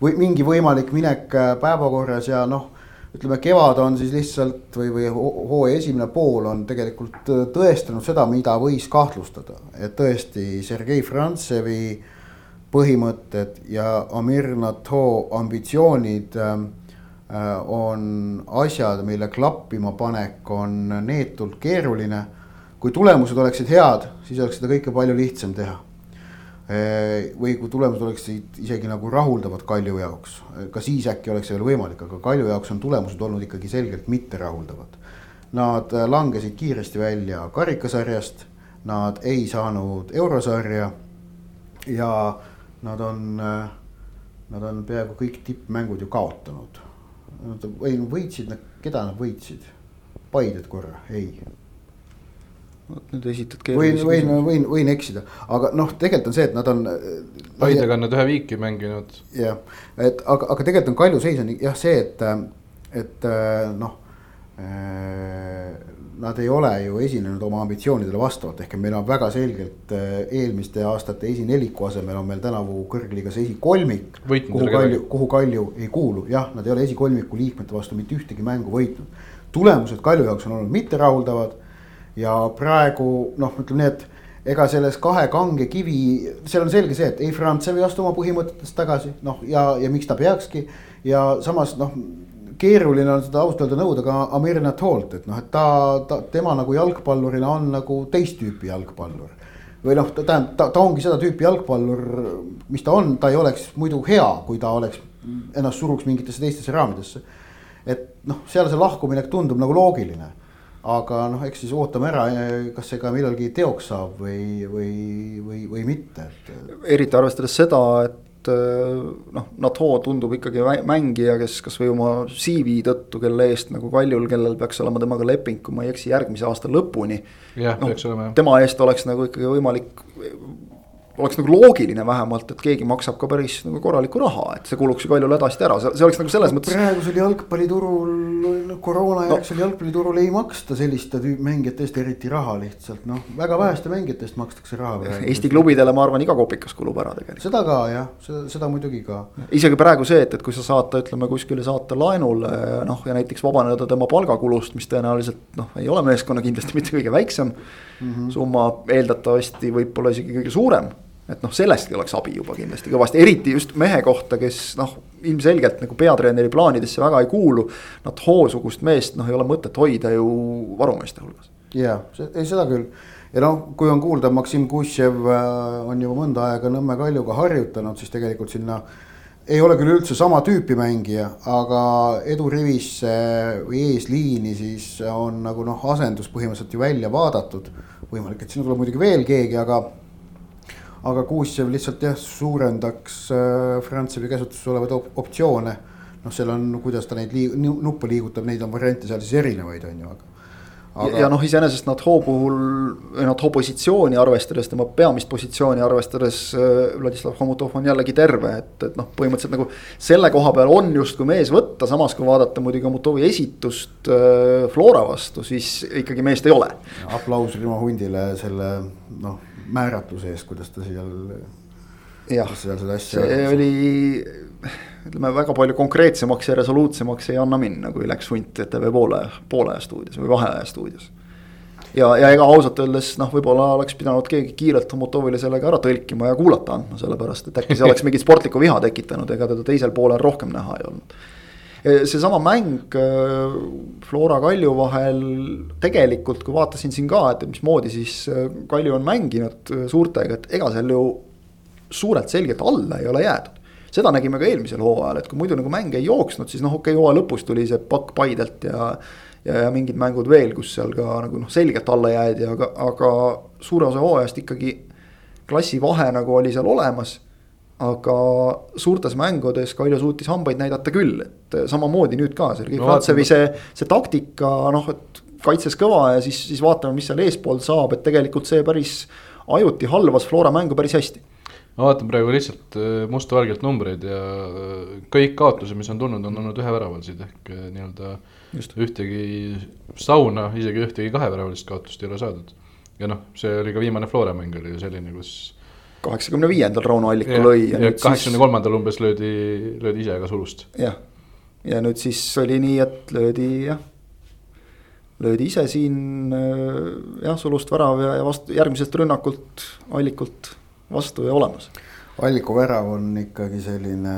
või mingi võimalik minek päevakorras ja noh ütleme, kevad on siis lihtsalt või, või hooaja esimene pool on tegelikult äh, tõestanud seda, mida võis kahtlustada. et tõesti Sergei Frantsevi põhimõtted ja Amir Nato ambitsioonid ähm, äh, on asjad, mille klappima panek on neetult keeruline. kui tulemused oleksid head, siis oleks seda kõike palju lihtsam teha või kui tulemused oleksid isegi nagu rahuldavad Kalju jaoks, ka siis äkki oleks see veel võimalik, aga Kalju jaoks on tulemused olnud ikkagi selgelt mitterahuldavad. Nad äh, langesid kiiresti välja karikasarjast, nad ei saanud eurosarja ja nad on, äh, nad on peaaegu kõik tippmängud ju kaotanud. Nad või võitsid, keda nad võitsid? Paidet korra, ei vot nüüd esitad keerulisi võin, võin, võin, võin eksida, aga noh, tegelikult on see, et nad on. Paidega on nad ühe viiki mänginud. jah, et aga, aga tegelikult on Kalju seis on jah see, et, et noh. Nad ei ole ju esinenud oma ambitsioonidele vastavalt, ehk meil on väga selgelt eelmiste aastate esineliku asemel on meil tänavu kõrgliigas esikolmik. kuhu Kalju, kuhu Kalju ei kuulu, jah, nad ei ole esikolmiku liikmete vastu mitte ühtegi mängu võitnud. tulemused Kalju jaoks on olnud mitterahuldavad ja praegu noh, ütleme nii, et ega selles kahe kange kivi, seal on selge see, et ei Frantsev ei astu oma põhimõtetest tagasi, noh ja, ja miks ta peakski. ja samas noh, keeruline on seda ausalt öelda nõuda ka Amerina Toolt, et noh, et ta, ta, tema nagu jalgpallurina on nagu teist tüüpi jalgpallur. või noh, ta tähendab, ta, ta ongi seda tüüpi jalgpallur, mis ta on, ta ei oleks muidu hea, kui ta oleks, ennast suruks mingitesse teistesse raamidesse. et noh, seal see lahkuminek tundub nagu loogiline aga noh, eks siis ootame ära, kas see ka millalgi teoks saab või, või, või, või mitte, et. eriti arvestades seda, et Äh, noh, Nato tundub ikkagi mängija, kes kasvõi oma CV tõttu, kelle eest nagu Kaljul, kellel peaks olema temaga leping, kui ma ei eksi, järgmise aasta lõpuni. jah no,, peaks olema jah. tema eest oleks nagu ikkagi võimalik oleks nagu loogiline vähemalt, et keegi maksab ka päris nagu korralikku raha, et see kuluks ju Kaljule hädasti ära, see oleks nagu selles mõttes. praegusel jalgpalliturul, koroonajärgsel no. jalgpalliturul ei maksta selliste mängijate eest eriti raha lihtsalt noh, väga väheste mängijate eest makstakse raha. Eesti klubidele ma arvan, iga kopikas kulub ära tegelikult. seda ka jah, seda, muidugi ka. isegi praegu see, et, et kui sa saad ta ütleme kuskile saata laenule noh, ja näiteks vabaneda tema palgakulust, mis tõenäoliselt noh, ei ole meeskonna kindlasti mitte kõige väiksem mm -hmm. summa, eeldatavasti võib-olla isegi kõige suurem et noh, sellestki oleks abi juba kindlasti kõvasti, eriti just mehe kohta, kes noh, ilmselgelt nagu peatreeneri plaanidesse väga ei kuulu. Nad Hoo-sugust meest noh, ei ole mõtet hoida ju varumeeste hulgas. ja, ei seda küll ja noh, kui on kuulda, Maksim Kušev äh, on juba mõnda aega Nõmme Kaljuga harjutanud, siis tegelikult sinna ei ole küll üldse sama tüüpi mängija, aga edurivisse või eesliini siis on nagu noh, asendus põhimõtteliselt ju välja vaadatud. võimalik, et sinna tuleb muidugi veel keegi, aga aga Kuusjev lihtsalt jah, suurendaks äh, Frantsevi käsutuses olevaid op optsioone. noh, seal on, kuidas ta neid liig nuppe liigutab, neid on variante seal siis erinevaid, on ju, aga. Aga... ja, noh, iseenesest Nato puhul, Nato positsiooni arvestades, tema peamist positsiooni arvestades äh, Vladislav Homutov on jällegi terve, et, et noh, põhimõtteliselt nagu. selle koha peal on justkui mees võtta, samas kui vaadata muidugi Homutovi esitust äh, Flora vastu, siis ikkagi meest ei ole. aplaus Rimo Hundile selle noh määratluse eest, kuidas ta seal. jah, see oli ütleme väga palju konkreetsemaks ja resoluutsemaks ei anna minna, kui läks hunt ETV poole, poolaja stuudios või vaheaja stuudios. ja, ja ega ausalt öeldes noh, võib-olla oleks pidanud keegi kiirelt Homotovile sellega ära tõlkima ja kuulata andma, sellepärast et äkki see oleks mingit sportlikku viha tekitanud, ega teda teisel poolel rohkem näha ei olnud seesama mäng äh, Flora Kalju vahel tegelikult, kui vaatasin siin ka, et mismoodi siis äh, Kalju on mänginud äh, suurtega, et ega seal ju suurelt selgelt alla ei ole jäädud. seda nägime ka eelmisel hooajal, et kui muidu nagu mäng ei jooksnud, siis noh, okei okay,, hooaja lõpus tuli see pakk Paidelt ja. ja, ja mingid mängud veel, kus seal ka nagu noh, selgelt alla jäädi, aga, aga suure osa hooajast ikkagi klassivahe nagu oli seal olemas aga suurtes mängudes Kalju suutis hambaid näidata küll, et samamoodi nüüd ka, Sergei no, Kratsevi see, see taktika noh, et kaitses kõva ja siis, siis vaatame, mis seal eespool saab, et tegelikult see päris ajuti halvas Flora mängu päris hästi. ma vaatan praegu lihtsalt äh, mustvalgelt numbreid ja äh, kõik kaotused, mis on tulnud, on olnud üheväravalisi ehk äh, nii-öelda ühtegi sauna, isegi ühtegi kaheväravalist kaotust ei ole saadud. ja noh, see oli ka viimane Flora mäng oli ju selline, kus kaheksakümne viiendal Rauno Alliku lõi. ja kaheksakümne kolmandal umbes löödi, löödi ise ka sulust. jah, ja nüüd siis oli nii, et löödi jah, löödi ise siin jah, sulust värav ja, ja vastu järgmisest rünnakult Allikult vastu ja olemas. Alliku värav on ikkagi selline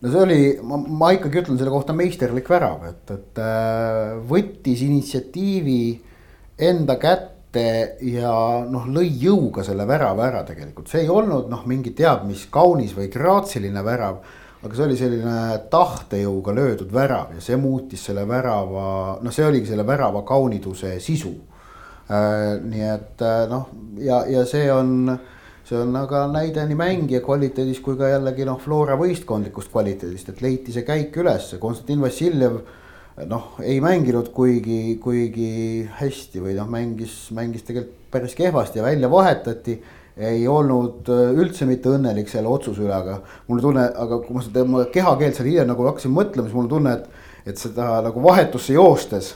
no see oli, ma, ma ikkagi ütlen selle kohta meisterlik värav, et, et äh, võttis initsiatiivi enda kätte ette ja noh, lõi jõuga selle värava ära tegelikult, see ei olnud noh, mingi teab mis kaunis või graatsiline värav. aga see oli selline tahtejõuga löödud värav ja see muutis selle värava, noh, see oligi selle värava kauniduse sisu äh,. nii et äh, noh, ja, ja see on, see on aga näide nii mängija kvaliteedist kui ka jällegi noh, Flora võistkondlikust kvaliteedist, et leiti see käik üles, Konstantin Vassiljev noh, ei mänginud kuigi, kuigi hästi või noh, mängis, mängis tegelikult päris kehvasti ja välja vahetati. ei olnud äh, üldse mitte õnnelik selle otsuse üle, aga mul tunne, aga kui ma seda tema kehakeelt seal hiljem nagu hakkasin mõtlema, siis mul tunne, et, et seda nagu vahetusse joostes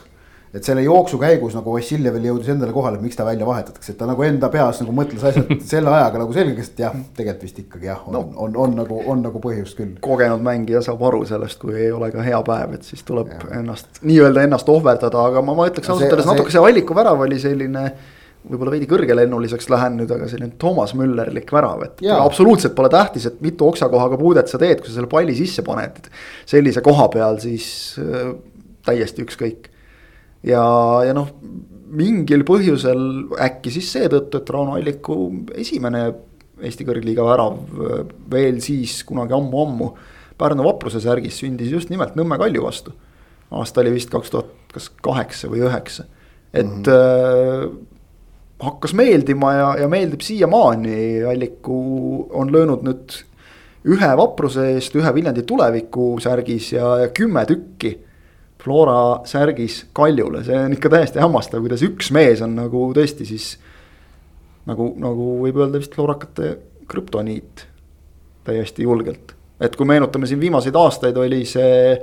et selle jooksu käigus nagu Vassiljevil jõudis endale kohale, et miks ta välja vahetatakse, et ta nagu enda peas nagu mõtles asjad selle ajaga nagu selgeks, et jah, tegelikult vist ikkagi jah, on no., on, on, nagu, on nagu põhjust küll. kogenud mängija saab aru sellest, kui ei ole ka hea päev, et siis tuleb ja. ennast, nii-öelda ennast ohverdada, aga ma, ma ütleks ausalt öeldes natuke see Alliku värav oli selline võib-olla veidi kõrgelennuliseks lähen nüüd, aga selline Toomas Müllerlik värav, et ja. absoluutselt pole tähtis, et mitu oksakohaga puudet sa teed, kui sa selle palli sisse paned. sellise koha peal siis äh, täiesti ükskõik ja, ja noh, mingil põhjusel äkki siis seetõttu, et Rauno Alliku esimene Eesti kõrgliiga värav veel siis kunagi ammu-ammu Pärnu vapruse särgis sündis just nimelt Nõmme Kalju vastu. aasta oli vist kaks tuhat, kas kaheksa või üheksa, et mm -hmm. äh, hakkas meeldima ja, ja meeldib siiamaani, Alliku on löönud nüüd ühe vapruse eest, ühe Viljandi tuleviku särgis ja, ja kümme tükki Flora särgis Kaljule, see on ikka täiesti hämmastav, kuidas üks mees on nagu tõesti siis. nagu, nagu võib öelda vist floorakate krüptoniit täiesti julgelt, et kui meenutame siin viimaseid aastaid, oli see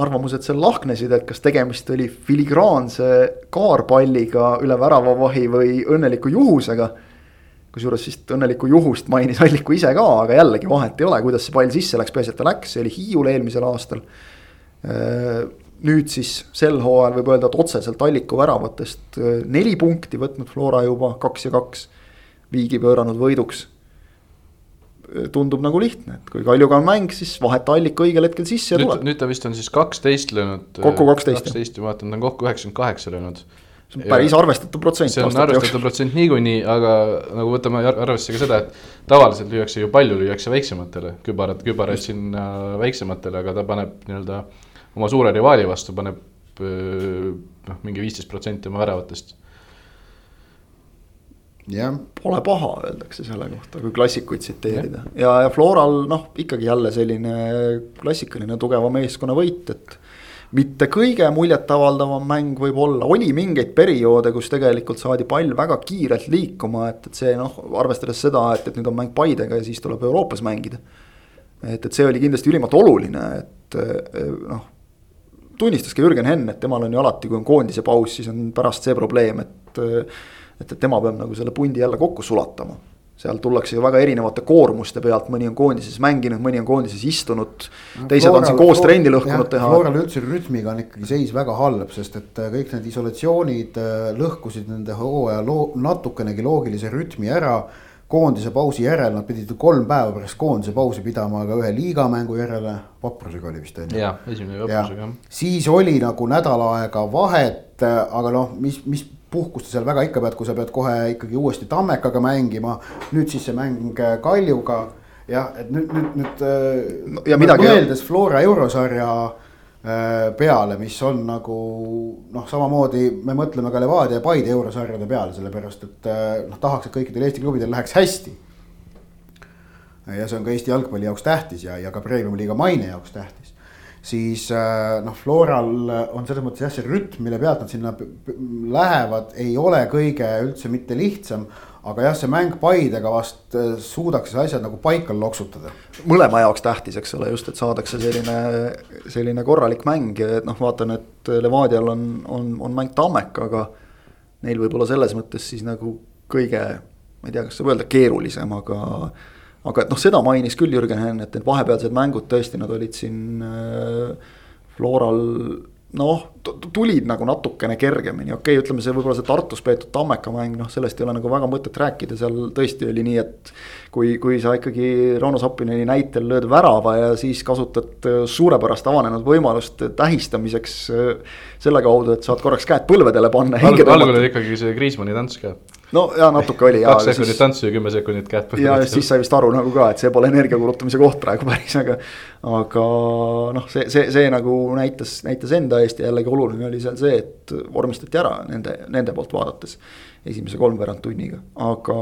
arvamused seal lahknesid, et kas tegemist oli filigraanse kaarpalliga üle väravavahi või õnneliku juhusega. kusjuures vist õnnelikku juhust mainis Alliku ise ka, aga jällegi vahet ei ole, kuidas see pall sisse läks, peaasi, et ta läks, see oli Hiiul eelmisel aastal nüüd siis sel hooajal võib öelda, et otseselt Alliku väravatest äh, neli punkti võtnud Flora juba, kaks ja kaks. viigi pööranud võiduks. Äh, tundub nagu lihtne, et kui Kaljuga on mäng, siis vaheta Allik õigel hetkel sisse ja nüüd, tuleb. nüüd ta vist on siis kaksteist löönud. kokku kaksteist. kaksteist ja vaatan, ta on kokku üheksakümmend kaheksa löönud. see on päris arvestatav protsent. see on arvestatav protsent niikuinii, aga nagu võtame arvesse ka seda, et tavaliselt lüüakse ju palju, lüüakse väiksematele, kübarad, kübaraid sinna väiksematele, aga ta paneb nii-öelda oma suure rivaali vastu paneb noh, mingi viisteist protsenti oma väravatest. jah, pole paha, öeldakse selle kohta, kui klassikuid tsiteerida ja, ja, ja Floral noh, ikkagi jälle selline klassikaline tugeva meeskonna võit, et mitte kõige muljetavaldavam mäng võib-olla, oli mingeid perioode, kus tegelikult saadi pall väga kiirelt liikuma, et, et see noh, arvestades seda, et, et nüüd on mäng Paidega ja siis tuleb Euroopas mängida. et, et see oli kindlasti ülimalt oluline, et noh, tunnistas ka Jürgen Henn, et temal on ju alati, kui on koondise paus, siis on pärast see probleem, et. et, et tema peab nagu selle pundi jälle kokku sulatama. seal tullakse ju väga erinevate koormuste pealt, mõni on koondises mänginud, mõni on koondises istunud. teised Floral, on siin koos trenni lõhkunud teha. Floral üldse rütmiga on ikkagi seis väga halb, sest et äh, kõik need isolatsioonid äh, lõhkusid nende hooaja loo-, natukenegi loogilise rütmi ära koondise pausi järel nad pidid kolm päeva pärast koondise pausi pidama ka ühe liigamängu järele, Vaprusega oli vist on ju. jah, esimene Vaprusega jah. siis oli nagu nädal aega vahet, aga noh, mis, mis puhkust sa seal väga ikka pead, kui sa pead kohe ikkagi uuesti Tammekaga mängima. nüüd siis see mäng Kaljuga jah, et nüüd, nüüd, nüüd no, ja midagi mõeldes Flora eurosarja Äh, peale, mis on nagu noh, samamoodi me mõtleme ka Levadia ja Paide eurosarjade peale, sellepärast et äh, noh, tahaks, et kõikidel Eesti klubidel läheks hästi. ja see on ka Eesti jalgpalli jaoks tähtis ja, ja ka premium-liiga maine jaoks tähtis. siis äh, noh, Floral on selles mõttes jah, see rütm, mille pealt nad sinna lähevad, ei ole kõige üldse mitte lihtsam aga jah, see mäng Paidega vast äh, suudaks asjad nagu paika loksutada. mõlema jaoks tähtis, eks ole, just, et saadakse selline, selline korralik mäng ja noh, vaatan, et Levadial on, on, on mäng Tammekaga. Neil võib-olla selles mõttes siis nagu kõige, ma ei tea, kas saab öelda keerulisem, aga. aga et noh, seda mainis küll Jürgen Henn, et need vahepealsed mängud tõesti, nad olid siin äh, Floral noh, tulid nagu natukene kergemini, okei okay,, ütleme see võib-olla see Tartus peetud Tammeka mäng, noh, sellest ei ole nagu väga mõtet rääkida, seal tõesti oli nii, et. kui, kui sa ikkagi Rauno Sappineni näitel lööd värava ja siis kasutad äh, suurepärast avanenud võimalust tähistamiseks. Äh, selle kaudu, et saad korraks käed põlvedele panna. algul oli ikkagi see Kriismanni tants ka no ja natuke oli. kaks sekundit tantsu ja kümme sekundit käed põlve. ja siis sai vist aru nagu ka, et see pole energia kulutamise koht praegu päris, aga. aga noh, see, see, see nagu näitas, näitas enda eest ja jällegi oluline oli seal see, et vormistati ära nende, nende poolt vaadates. esimese kolmveerand tunniga, aga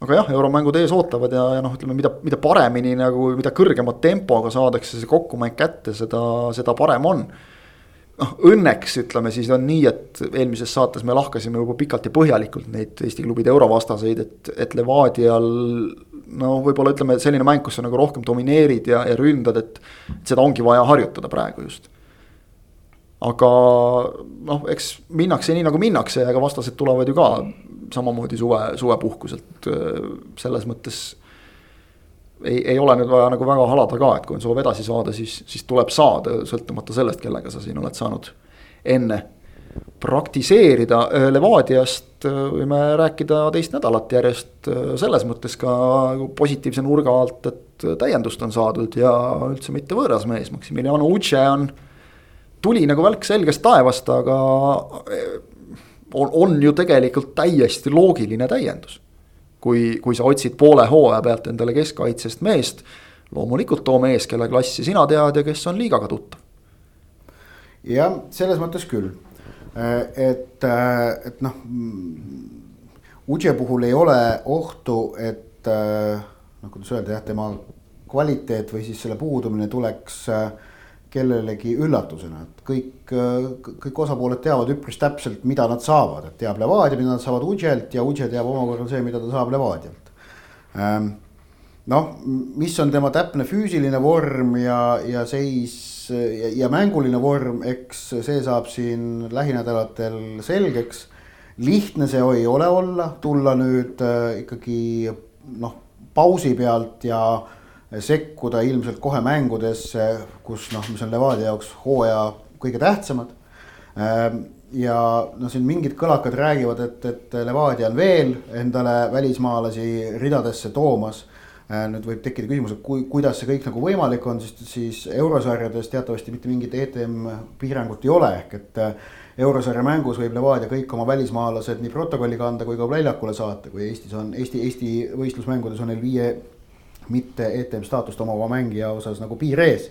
aga jah, euromängud ees ootavad ja, ja noh, ütleme, mida, mida paremini nagu, mida kõrgema tempoga saadakse see kokkumäng kätte, seda, seda parem on noh, õnneks ütleme siis on nii, et eelmises saates me lahkasime juba pikalt ja põhjalikult neid Eesti klubide eurovastaseid, et, et Levadial. no võib-olla ütleme, selline mäng, kus sa nagu rohkem domineerid ja, ja ründad, et seda ongi vaja harjutada praegu just aga noh, eks minnakse nii nagu minnakse, ega vastased tulevad ju ka samamoodi suve, suvepuhkuselt selles mõttes ei, ei ole nüüd vaja nagu väga halada ka, et kui on soov edasi saada, siis, siis tuleb saada, sõltumata sellest, kellega sa siin oled saanud enne praktiseerida. Levadiast võime rääkida teist nädalat järjest selles mõttes ka positiivse nurga alt, et täiendust on saadud ja üldse mitte võõras mees, Maximiliano Uche on. tuli nagu välk selgest taevast, aga on, on ju tegelikult täiesti loogiline täiendus kui, kui sa otsid poole hooaja pealt endale keskkaitsest meest, loomulikult too mees, kelle klassi sina tead ja kes on liigaga tuttav. jah, selles mõttes küll, et, et noh, Udže puhul ei ole ohtu, et noh, kuidas öelda jah, tema kvaliteet või siis selle puudumine tuleks äh, kellelegi üllatusena, et kõik, kõik osapooled teavad üpris täpselt, mida nad saavad, et teab Levadia, mida nad saavad Udželt ja Udže teab omakorda see, mida ta saab Levadialt. Ehm, noh, mis on tema täpne füüsiline vorm ja, ja seis ja, ja mänguline vorm, eks see saab siin lähinädalatel selgeks. lihtne see ei ole olla, tulla nüüd äh, ikkagi noh, pausi pealt ja sekkuda ilmselt kohe mängudesse, kus noh, mis on Levadia jaoks hooaja kõige tähtsamad. Ehm, ja no siin mingid kõlakad räägivad, et, et Levadia on veel endale välismaalasi ridadesse toomas. Ehm, nüüd võib tekkida küsimus, et kui, kuidas see kõik nagu võimalik on, sest siis eurosarjades teatavasti mitte mingit ETM piirangut ei ole, ehk et eurosarja mängus võib Levadia kõik oma välismaalased nii protokolli kanda kui ka väljakule saata, kui Eestis on Eesti, Eesti võistlusmängudes on neil viie mitte ETM staatust omava mängija osas nagu piir ees.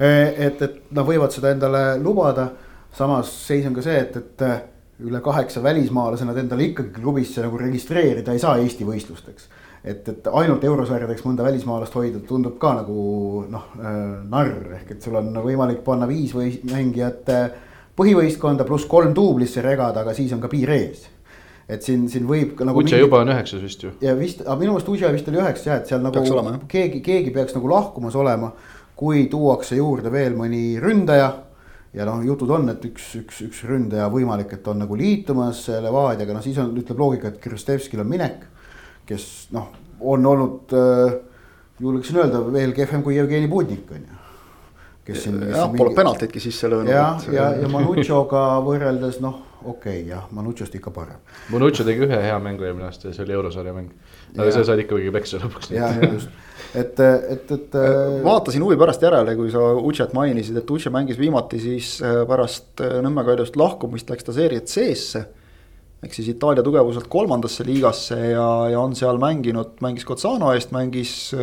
et, et nad võivad seda endale lubada, samas seis on ka see, et, et üle kaheksa välismaalase nad endale ikkagi klubisse nagu registreerida ei saa Eesti võistlusteks. et, et ainult eurosarjadeks mõnda välismaalast hoida tundub ka nagu noh narr, ehk et sul on võimalik panna viis või mängijat põhivõistkonda pluss kolm duublisse regada, aga siis on ka piir ees et siin, siin võib ka nagu. Utše mingid... juba on üheksas vist ju. ja vist, aga minu meelest Utše vist oli üheksas jah, et seal nagu olema, keegi, keegi peaks nagu lahkumas olema. kui tuuakse juurde veel mõni ründaja ja noh, jutud on, et üks, üks, üks ründaja võimalik, et on nagu liitumas Levadiaga, noh siis on, ütleb loogika, et Kristevskil on minek. kes noh, on olnud äh,, julgeksin öelda veel kehvem kui Jevgeni Budnik on ju kes siin. jah, pole mingi... penaltitki sisse löönud. ja, ja, ja Manutšoga võrreldes noh okei okay,, jah, Manucci'st ikka parem. Manucci tegi ühe hea mängu eelmine aasta ja see oli eurosarja mäng. aga sa said ikkagi peksa lõpuks. ja, ja just, et, et, et. Äh, vaatasin huvi pärast järele, kui sa Ucet mainisid, et Uce mängis viimati siis äh, pärast äh, Nõmme Kaljust lahkumist läks ta seeriat C-sse. ehk siis Itaalia tugevuselt kolmandasse liigasse ja, ja on seal mänginud, mängis Cozzano eest, mängis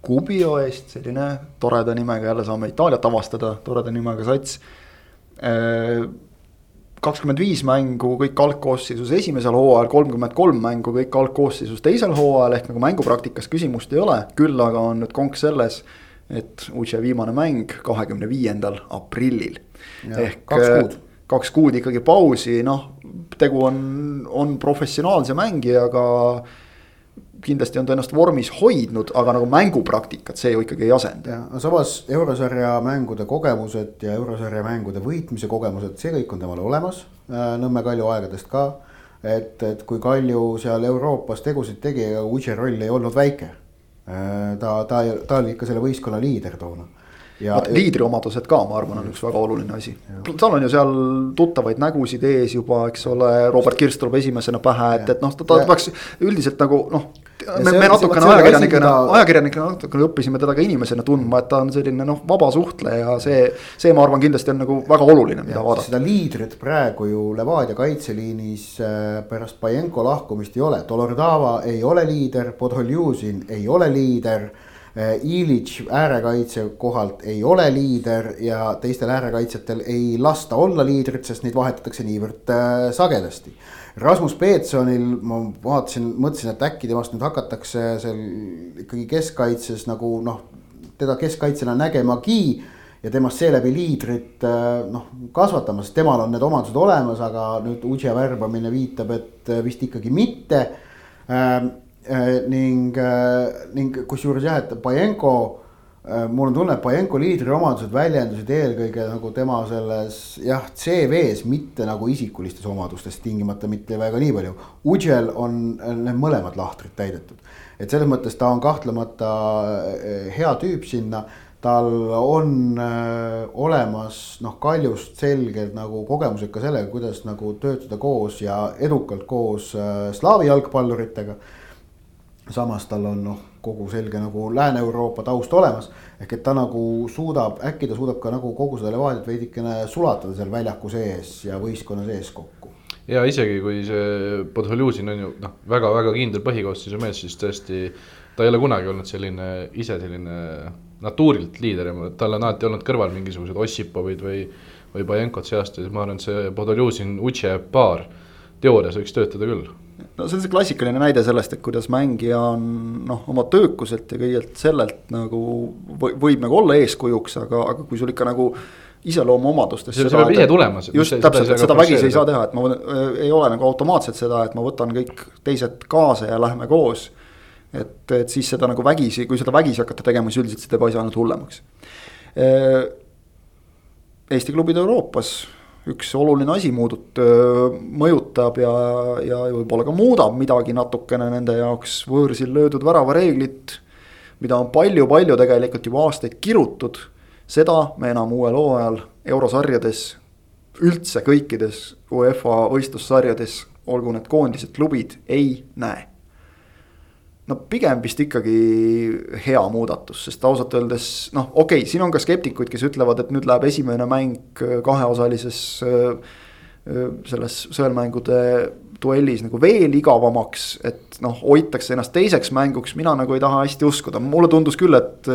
Kubio eest, selline toreda nimega, jälle saame Itaaliat avastada, toreda nimega sats kakskümmend viis mängu kõik algkoosseisus esimesel hooajal, kolmkümmend kolm mängu kõik algkoosseisus teisel hooajal ehk nagu mängupraktikas küsimust ei ole, küll aga on nüüd konks selles. et Uche viimane mäng kahekümne viiendal aprillil. ehk kaks kuud. kaks kuud ikkagi pausi, noh, tegu on, on professionaalse mängijaga kindlasti on ta ennast vormis hoidnud, aga nagu mängupraktikat see ju ikkagi ei asenda. ja samas eurosarja mängude kogemused ja eurosarja mängude võitmise kogemused, see kõik on temal olemas äh, Nõmme Kalju aegadest ka. et, et kui Kalju seal Euroopas tegusid tegi, ega Uche roll ei olnud väike. Äh, ta, ta, ta oli ikka selle võistkonna liider toona vot liidriomadused ka, ma arvan, on üks väga oluline asi. tal on ju seal tuttavaid nägusid ees juba, eks ole, Robert Kirst tuleb esimesena pähe, et, et noh, ta, ta peaks üldiselt nagu noh. Me, me natukene ajakirjanikena, ajakirjanikena natukene õppisime teda ka inimesena tundma, et ta on selline noh, vaba suhtleja, see. see, ma arvan, kindlasti on nagu väga oluline, mida vaadata. seda liidrit praegu ju Levadia kaitseliinis äh, pärast Pajenko lahkumist ei ole, Dolordava ei ole liider, Podholjuzin ei ole liider Äh, Ilitš äärekaitse kohalt ei ole liider ja teistel äärekaitsjatel ei lasta olla liidrit, sest neid vahetatakse niivõrd äh, sagedasti. Rasmus Peetsonil ma vaatasin, mõtlesin, et äkki temast nüüd hakatakse seal ikkagi keskkaitses nagu noh, teda keskkaitsjana nägemagi ja temast seeläbi liidrit äh, noh kasvatama, sest temal on need omadused olemas, aga nüüd Udže värbamine viitab, et vist ikkagi mitte. Ähm, Äh, ning, äh, ning kusjuures jah, et Pajenko mul on tunne, et Pajenko liidriomadused väljendusid eelkõige nagu tema selles jah, CV-s, mitte nagu isikulistes omadustes tingimata mitte väga nii palju. Udžel on need mõlemad lahtrid täidetud, et selles mõttes ta on kahtlemata hea tüüp sinna tal on äh, olemas noh, Kaljust selgelt nagu kogemused ka sellega, kuidas nagu töötada koos ja edukalt koos äh, slaavi jalgpalluritega. Samas tal on noh, kogu selge nagu Lääne-Euroopa taust olemas. ehk et ta nagu suudab, äkki ta suudab ka nagu kogu seda Levadiat veidikene sulatada seal väljaku sees ja võistkonna sees kokku. ja isegi kui see Podholjuzin on ju noh, väga-väga kindel põhikoosseisu mees, siis tõesti ta ei ole kunagi olnud selline ise selline natuurilt liider ja tal on alati olnud kõrval mingisugused Ossipovid või, või Bajenkot seast ja ma arvan, et see Podoljuzin, Uche paar teoorias võiks töötada küll. No see on see klassikaline näide sellest, et kuidas mängija on noh, oma töökuselt ja kõigelt sellelt nagu võib nagu olla eeskujuks, aga, aga kui sul ikka nagu iseloomuomadustes. see peab ise tulema. just täpselt, et seda vägisi ei saa teha, et ma äh, ei ole nagu automaatselt seda, et ma võtan kõik teised kaasa ja lähme koos et, et siis seda nagu vägisi, kui seda vägisi hakata tegema, siis üldiselt see teeb asja ainult hullemaks. Eesti klubid Euroopas, üks oluline asi muudut-, mõjutab ja, ja võib-olla ka muudab midagi natukene nende jaoks võõrsil löödud väravareeglit. mida on palju-palju tegelikult juba aastaid kirutud, seda me enam uuel hooajal eurosarjades, üldse kõikides UEFA võistlussarjades, olgu need koondised, klubid, ei näe no pigem vist ikkagi hea muudatus, sest ausalt öeldes noh, okei okay,, siin on ka skeptikuid, kes ütlevad, et nüüd läheb esimene mäng äh, kaheosalises äh, äh, selles sõelmängude duellis nagu veel igavamaks, et noh, hoitakse ennast teiseks mänguks, mina nagu ei taha hästi uskuda, mulle tundus küll, et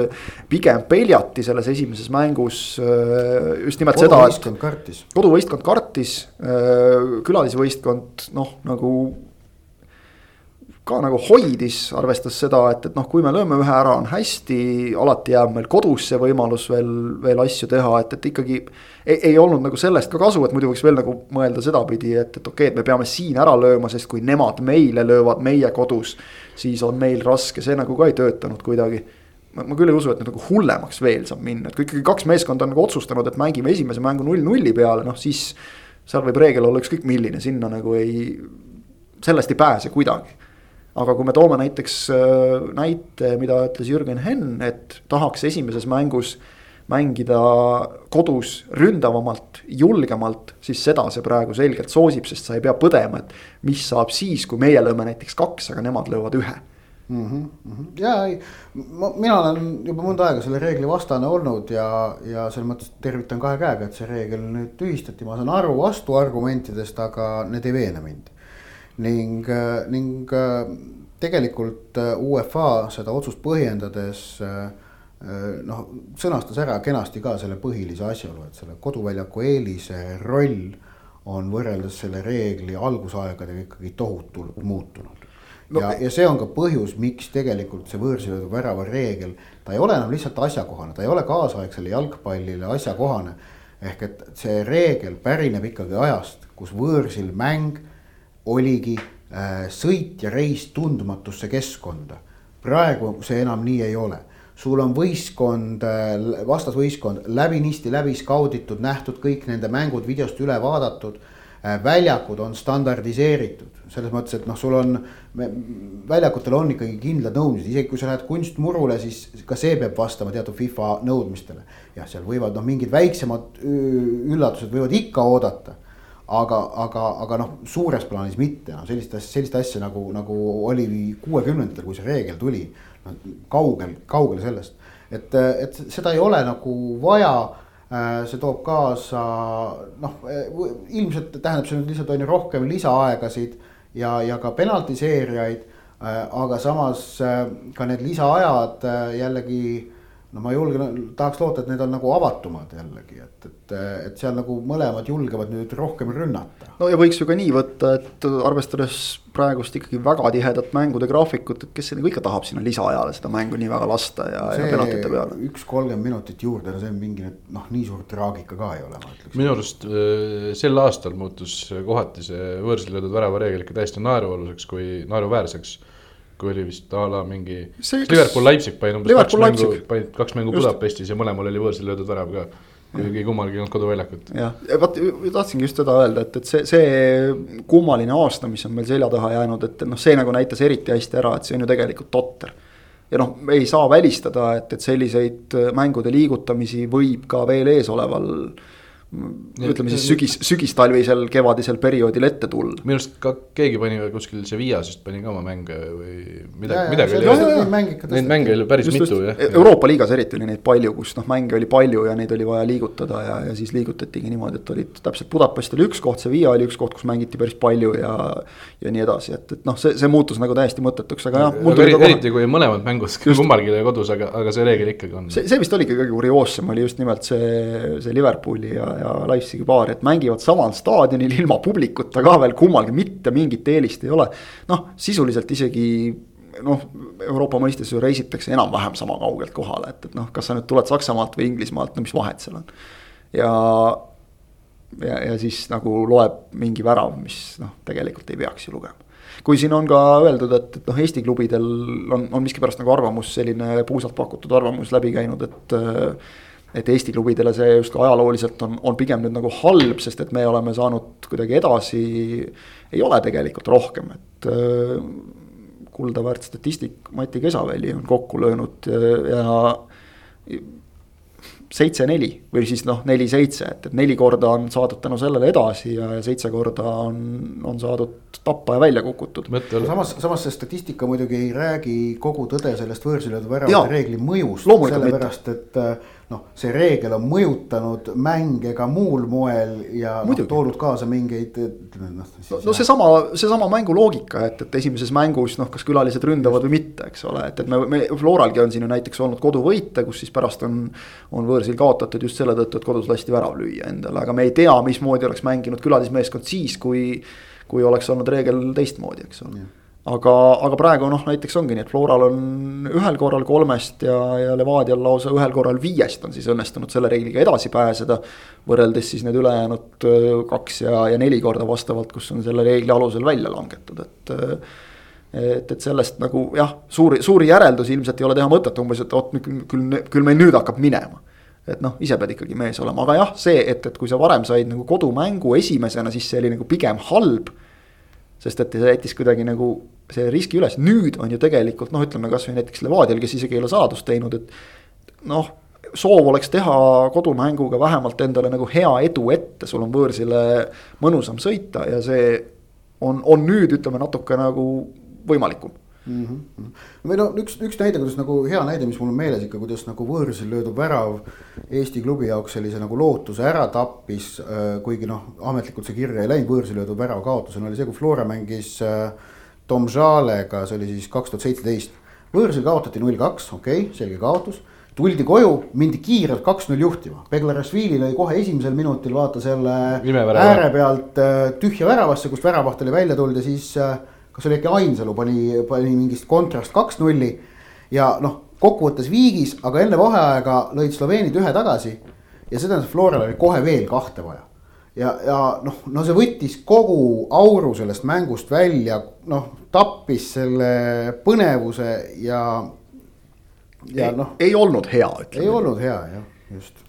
pigem peljati selles esimeses mängus just nimelt seda. koduvõistkond kartis. koduvõistkond kartis, külalisvõistkond noh, nagu ka nagu hoidis, arvestas seda, et, et noh, kui me lööme ühe ära, on hästi, alati jääb meil kodus see võimalus veel, veel asju teha, et, et ikkagi. ei, ei olnud nagu sellest ka kasu, et muidu võiks veel nagu mõelda sedapidi, et, et okei okay,, et me peame siin ära lööma, sest kui nemad meile löövad meie kodus. siis on meil raske, see nagu ka ei töötanud kuidagi. ma, küll ei usu, et nüüd nagu hullemaks veel saab minna, et kui ikkagi kaks meeskonda on nagu otsustanud, et mängime esimese mängu null nulli peale, noh siis. seal võib reegel olla ükskõik milline, sinna nagu ei, sellest ei pääse kuidagi aga kui me toome näiteks äh, näite, mida ütles Jürgen Henn, et tahaks esimeses mängus mängida kodus ründavamalt, julgemalt, siis seda see praegu selgelt soosib, sest sa ei pea põdema, et mis saab siis, kui meie lööme näiteks kaks, aga nemad löövad ühe mm. -hmm. ja ei, mina olen juba mõnda aega selle reegli vastane olnud ja, ja selles mõttes tervitan kahe käega, et see reegel nüüd tühistati, ma saan aru vastuargumentidest, aga need ei veena mind ning, äh, ning äh, tegelikult äh, UEFA seda otsust põhjendades noh, sõnastas ära kenasti ka selle põhilise asjaolu, et selle koduväljaku eelise roll on võrreldes selle reegli algusaegadega ikkagi tohutult muutunud no,. ja, ja see on ka põhjus, miks tegelikult see võõrsilöödu värava reegel, ta ei ole enam lihtsalt asjakohane, ta ei ole kaasaegsele jalgpallile asjakohane. ehk et see reegel pärineb ikkagi ajast, kus võõrsil mäng oligi äh, sõit ja reis tundmatusse keskkonda. praegu see enam nii ei ole sul on võistkond, äh, vastasvõistkond läbinisti läbi skauditud, nähtud kõik nende mängud videost üle vaadatud. Äh, väljakud on standardiseeritud, selles mõttes, et noh, sul on, väljakutel on ikkagi kindlad nõudmised, isegi kui sa lähed kunstmurule, siis ka see peab vastama teatud FIFA nõudmistele. jah, seal võivad noh, mingid väiksemad üllatused võivad ikka oodata aga, aga, aga noh, suures plaanis mitte, noh sellist asja, sellist asja nagu, nagu oli kuuekümnendatel, kui see reegel tuli. noh kaugel, kaugel sellest, et, et seda ei ole nagu vaja see toob kaasa noh, ilmselt tähendab see nüüd lihtsalt on ju rohkem lisaaegasid ja, ja ka penaltiseerijaid. aga samas ka need lisaajad jällegi no ma julgen, tahaks loota, et need on nagu avatumad jällegi, et, et, et seal nagu mõlemad julgevad nüüd rohkem rünnata. no ja võiks ju ka nii võtta, et arvestades praegust ikkagi väga tihedat mängude graafikut, et kes nagu ikka tahab sinna lisaajale seda mängu nii väga lasta ja, ja penaltite peale. üks kolmkümmend minutit juurde, no see on mingi noh, nii suur traagika ka ei ole, ma ütleks. minu arust äh, sel aastal muutus kohati see võõrsil löödud väravareegel ikka täiesti naerualuseks kui naeruväärseks kui oli vist a la mingi See- Liverpool Leipzig panid umbes kaks mängu panid kaks mängu. Budapestis ja mõlemal oli võõrsil löödud värav ka. kuigi kummalgi ei olnud koduväljakut. jah, vot tahtsingi just seda öelda, et, et see, see kummaline aasta, mis on meil selja taha jäänud, et noh, see nagu näitas eriti hästi ära, et see on ju tegelikult totter. ja noh, me ei saa välistada, et, et selliseid mängude liigutamisi võib ka veel eesoleval ütleme siis sügis, sügistalvisel, kevadisel perioodil ette tulla. minu arust ka keegi pani veel kuskil Sevillas vist pani ka oma mänge või midagi, midagi oli Neid mänge oli päris just, just mitu jah. Euroopa liigas eriti oli neid palju, kus noh, mänge oli palju ja neid oli vaja liigutada ja, ja siis liigutatigi niimoodi, et olid täpselt Budapest oli üks koht, Sevilla oli üks koht, kus mängiti päris palju ja. ja nii edasi, et, et noh, see, see muutus nagu täiesti mõttetuks, aga jah. aga eri- eriti kui mõlemad mängud kummalgi oli kodus, aga, aga see reegel ikkagi on. see, see vist oligi kõige kurioossem oli just nimelt see, see Liverpooli ja, ja Leipzigi paar, et mängivad samal staadionil ilma publikuta ka veel, kummalgi mitte mingit eelist ei ole. noh, sisuliselt isegi noh, Euroopa mõistes ju reisitakse enam-vähem sama kaugelt kohale, et, et noh, kas sa nüüd tuled Saksamaalt või Inglismaalt, no mis vahet seal on. ja, ja, ja siis nagu loeb mingi värav, mis noh, tegelikult ei peaks ju lugema kui siin on ka öeldud, et, et noh, Eesti klubidel on, on miskipärast nagu arvamus, selline puusalt pakutud arvamus läbi käinud, et. Et Eesti klubidele see just ka ajalooliselt on, on pigem nüüd nagu halb, sest et me oleme saanud kuidagi edasi. ei ole tegelikult rohkem, et äh, kuldaväärt statistik Mati Kesaväli on kokku löönud äh, ja seitse-neli või siis noh, neli-seitse, et, et neli korda on saadud tänu sellele edasi ja, ja seitse korda on, on saadud tappa ja välja kukutud. samas, samas see statistika muidugi ei räägi kogu tõde sellest võõrsilöödu väravate reegli mõjust. Sellepärast, et äh, noh, see reegel on mõjutanud mänge ka muul moel ja noh, Muidugi. toonud kaasa mingeid, noh. no, no seesama, seesama mänguloogika, et, et esimeses mängus noh, kas külalised ründavad või mitte, eks ole, et, et me, me Floralgi on siin ju näiteks olnud koduvõite, kus siis pärast on. on võõrsil kaotatud just selle tõttu, et kodus lasti värav lüüa endale, aga me ei tea, mismoodi oleks mänginud külalismeeskond siis, kui. kui oleks olnud reegel teistmoodi, eks ole. aga, aga praegu noh, näiteks ongi nii, et Floral on ühel korral kolmest ja, ja Levadial lausa ühel korral viiest on siis õnnestunud selle reegliga edasi pääseda. võrreldes siis need ülejäänud öö, kaks ja, ja neli korda vastavalt, kus on selle reegli alusel välja langetud, et öö, et, et sellest nagu jah, suuri, suuri järeldusi ilmselt ei ole teha mõtet, umbes, et oot, küll, küll, küll meil nüüd hakkab minema. et noh, ise pead ikkagi mees olema, aga jah, see, et, et kui sa varem said nagu kodumängu esimesena, siis see oli nagu pigem halb. sest et see jättis kuidagi nagu see riski üles, nüüd on ju tegelikult noh, ütleme kasvõi näiteks Levadial, kes isegi ei ole saladust teinud, et noh soov oleks teha kodumänguga vähemalt endale nagu hea edu ette, sul on võõrsile mõnusam sõita ja see on, on nüüd ütleme natuke nagu võimalikum. mm. -hmm. või no üks, üks näide, kuidas nagu hea näide, mis mul on meeles ikka, kuidas nagu võõrsil löödud värav Eesti klubi jaoks sellise nagu lootuse ära tappis. kuigi noh, ametlikult see kirja ei läinud võõrsil löödud värav kaotusena, oli see, kui Flora mängis äh, Tom Žalega, see oli siis kaks tuhat seitseteist. võõrsil kaotati null kaks, okei okay,, selge kaotus tuldi koju, mindi kiirelt kaks-null juhtima, Beglarashvili lõi kohe esimesel minutil vaata selle Imevärava. ääre pealt äh, tühja väravasse, kust väravaht oli välja tulnud ja siis äh, kas oli äkki Ainsalu pani, pani mingist kontrast kaks-nulli ja noh, kokkuvõttes viigis, aga enne vaheaega lõid Sloveenid ühe tagasi ja see tähendas, et Floral oli kohe veel kahte vaja. ja, ja noh, no see võttis kogu auru sellest mängust välja, noh tappis selle põnevuse ja, ja noh, ei olnud hea, ei ütleme. olnud hea jah, just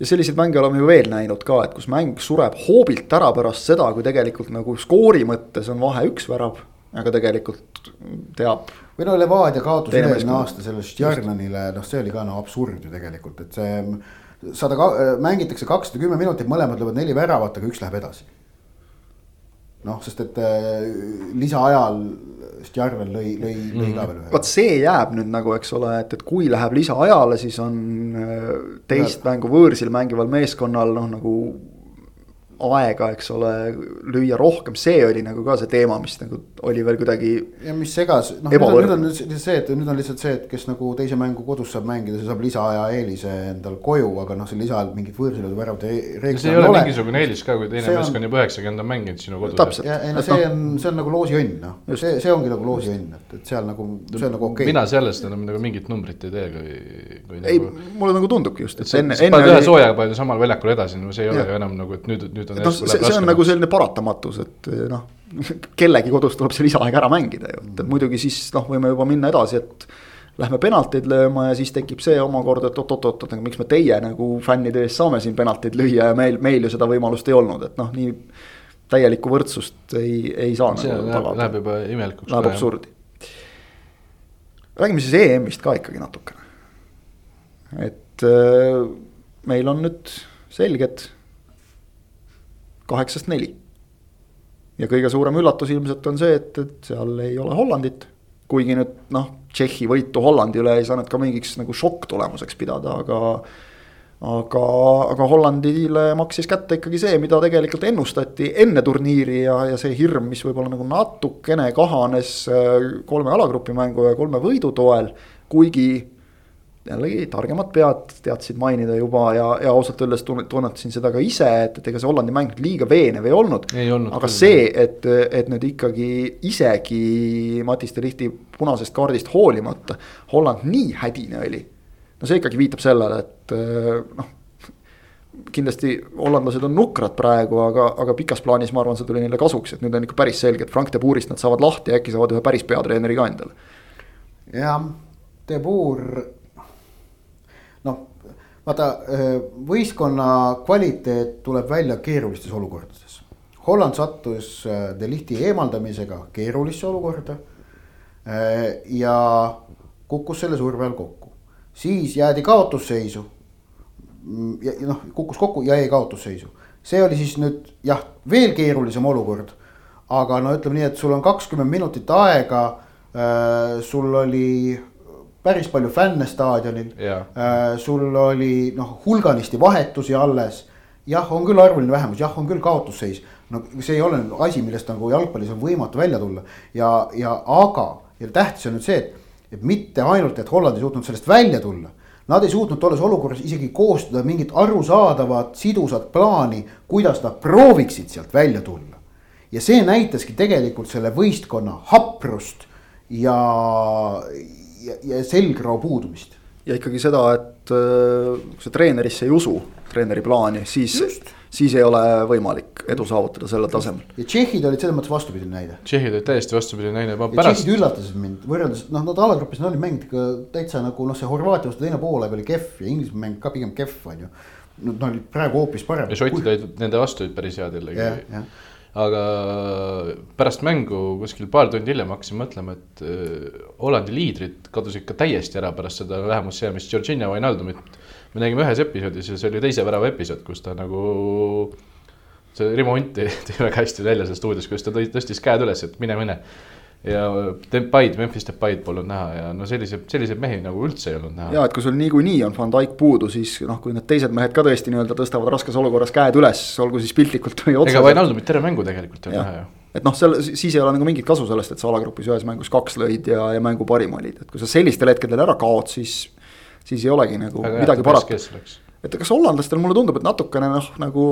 ja selliseid mänge oleme ju veel näinud ka, et kus mäng sureb hoobilt ära pärast seda, kui tegelikult nagu skoori mõttes on vahe üks värav, aga tegelikult teab või no Levadia üle-eelmine meeskond. aasta selle Stjarnanile, noh, see oli ka no absurd ju tegelikult, et see sada, mängitakse kakssada kümme minutit, mõlemad löövad neli väravat, aga üks läheb edasi. noh, sest et äh, lisaajal Stjarnan lõi, lõi, lõi ka veel ühe. vot see jääb nüüd nagu, eks ole, et, et kui läheb lisaajale, siis on äh, teist mängu võõrsil mängival meeskonnal noh, nagu aega, eks ole, lüüa rohkem, see oli nagu ka see teema, mis nagu oli veel kuidagi ja mis segas, noh nüüd on, nüüd on nüüd see, et nüüd on lihtsalt see, et kes nagu teise mängu kodus saab mängida, see saab lisaaja eelise endal koju, aga noh, see lisaajal mingit võõrsilöödu väravate reeglit see ei ole mingisugune eelis ka, kui teine meeskond juba üheksakümmend on mänginud sinu kodus. Ja ei no Et see noh- on, see on nagu loosiõnn noh, see, see ongi nagu loosiõnn, et, et seal nagu, see on nagu okei. Mina sellest enam nagu mingit numbrit ei tee, kui, kui ei nagu, mulle nagu tundubki just, et enne, enne paned ühe oli soojaga paned samal väljakul edasi, no see ei ole ju enam nagu, et nüüd, nüüd nüüd on noh, see, see on nagu selline paratamatus, et noh, kellegi kodus tuleb see lisaaeg ära mängida ju, et muidugi siis noh, võime juba minna edasi, et lähme penalteid lööma ja siis tekib see omakorda, et oot-oot-oot, aga miks me teie nagu fännide eest saame siin penalteid lüüa ja meil, meil ju seda võimalust ei olnud, et noh, nii. täielikku võrdsust ei, ei saa. see nagu läheb, läheb juba imelikuks. Läheb absurdi. räägime siis EM-ist ka ikkagi natukene. et äh, meil on nüüd selged kaheksast neli. ja kõige suurem üllatus ilmselt on see, et, et seal ei ole Hollandit kuigi nüüd noh, Tšehhi võitu Hollandi üle ei saanud ka mingiks nagu šokktulemuseks pidada, aga. aga, aga Hollandile maksis kätte ikkagi see, mida tegelikult ennustati enne turniiri ja, ja see hirm, mis võib-olla nagu natukene kahanes äh, kolme alagrupi mängu ja kolme võidu toel. kuigi jällegi targemad pead teadsid mainida juba ja, ja ausalt öeldes tunnetasin seda ka ise, et, et ega see Hollandi mäng liiga veenev ei olnud. aga küll. see, et, et nüüd ikkagi isegi Matiste Lihti punasest kaardist hoolimata Holland nii hädine oli. no see ikkagi viitab sellele, et noh kindlasti hollandlased on nukrad praegu, aga, aga pikas plaanis ma arvan, see tuli neile kasuks, et nüüd on ikka päris selge, et Frank de Boerist nad saavad lahti ja äkki saavad ühe päris peatreeneri ka endale. jah, de Boer vaata võistkonna kvaliteet tuleb välja keerulistes olukordades. Holland sattus De Lichti eemaldamisega keerulisse olukorda. ja kukkus selle surve all kokku, siis jäädi kaotusseisu. ja noh, kukkus kokku ja jäi kaotusseisu, see oli siis nüüd jah, veel keerulisem olukord. aga no ütleme nii, et sul on kakskümmend minutit aega, sul oli päris palju fänne staadionil yeah.. Äh, sul oli noh, hulganisti vahetusi alles. jah, on küll arvuline vähemus, jah, on küll kaotusseis. no see ei ole asi, millest nagu jalgpallis on võimatu välja tulla ja, ja aga ja tähtis on nüüd see, et, et mitte ainult, et Holland ei suutnud sellest välja tulla. Nad ei suutnud tolles olukorras isegi koostada mingit arusaadavat sidusat plaani, kuidas nad prooviksid sealt välja tulla. ja see näitaski tegelikult selle võistkonna haprust ja, ja, ja selgroo puudumist. ja ikkagi seda, et äh, kui sa treenerisse ei usu, treeneri plaani, siis, siis ei ole võimalik edu saavutada sellel tasemel. ja tšehhid olid selles mõttes vastupidine näide. tšehhid olid täiesti vastupidine näide, ma pärast. tšehhid üllatasid mind võrreldes, noh, nad alagrupis nad olid mänginud ikka täitsa nagu noh, see Horvaatia vastu teine poolaeg oli kehv ja Inglismaa mäng ka pigem kehv, on ju. Nad olid praegu hoopis parem. ja šotid olid, nende vastu olid päris head jällegi aga pärast mängu kuskil paar tundi hiljem hakkasin mõtlema, et äh, Hollandi liidrid kadusid ka täiesti ära pärast seda vähemusjäämist Georgina Wijnaldumit. me nägime ühes episoodis ja see oli teise värava episood, kus ta nagu, see Rimo Hunt tõi väga hästi välja sellest uudist, kus ta tõstis käed üles, et mine, mine ja Depaid, Memphis Depaid polnud näha ja no selliseid, selliseid mehi nagu üldse ei olnud näha. ja et kui sul niikuinii on Van Dijk puudu, siis noh, kui need teised mehed ka tõesti nii-öelda tõstavad raskes olukorras käed üles, olgu siis piltlikult või otseselt. ega Wijnaldumit terve mängu tegelikult ei ole näha ju et noh, seal siis ei ole nagu mingit kasu sellest, et sa alagrupis ühes mängus kaks lõid ja, ja mängu parim olid, et kui sa sellistel hetkedel ära kaod, siis. siis ei olegi nagu Aga midagi parata et kas hollandlastel mulle tundub, et natukene noh, nagu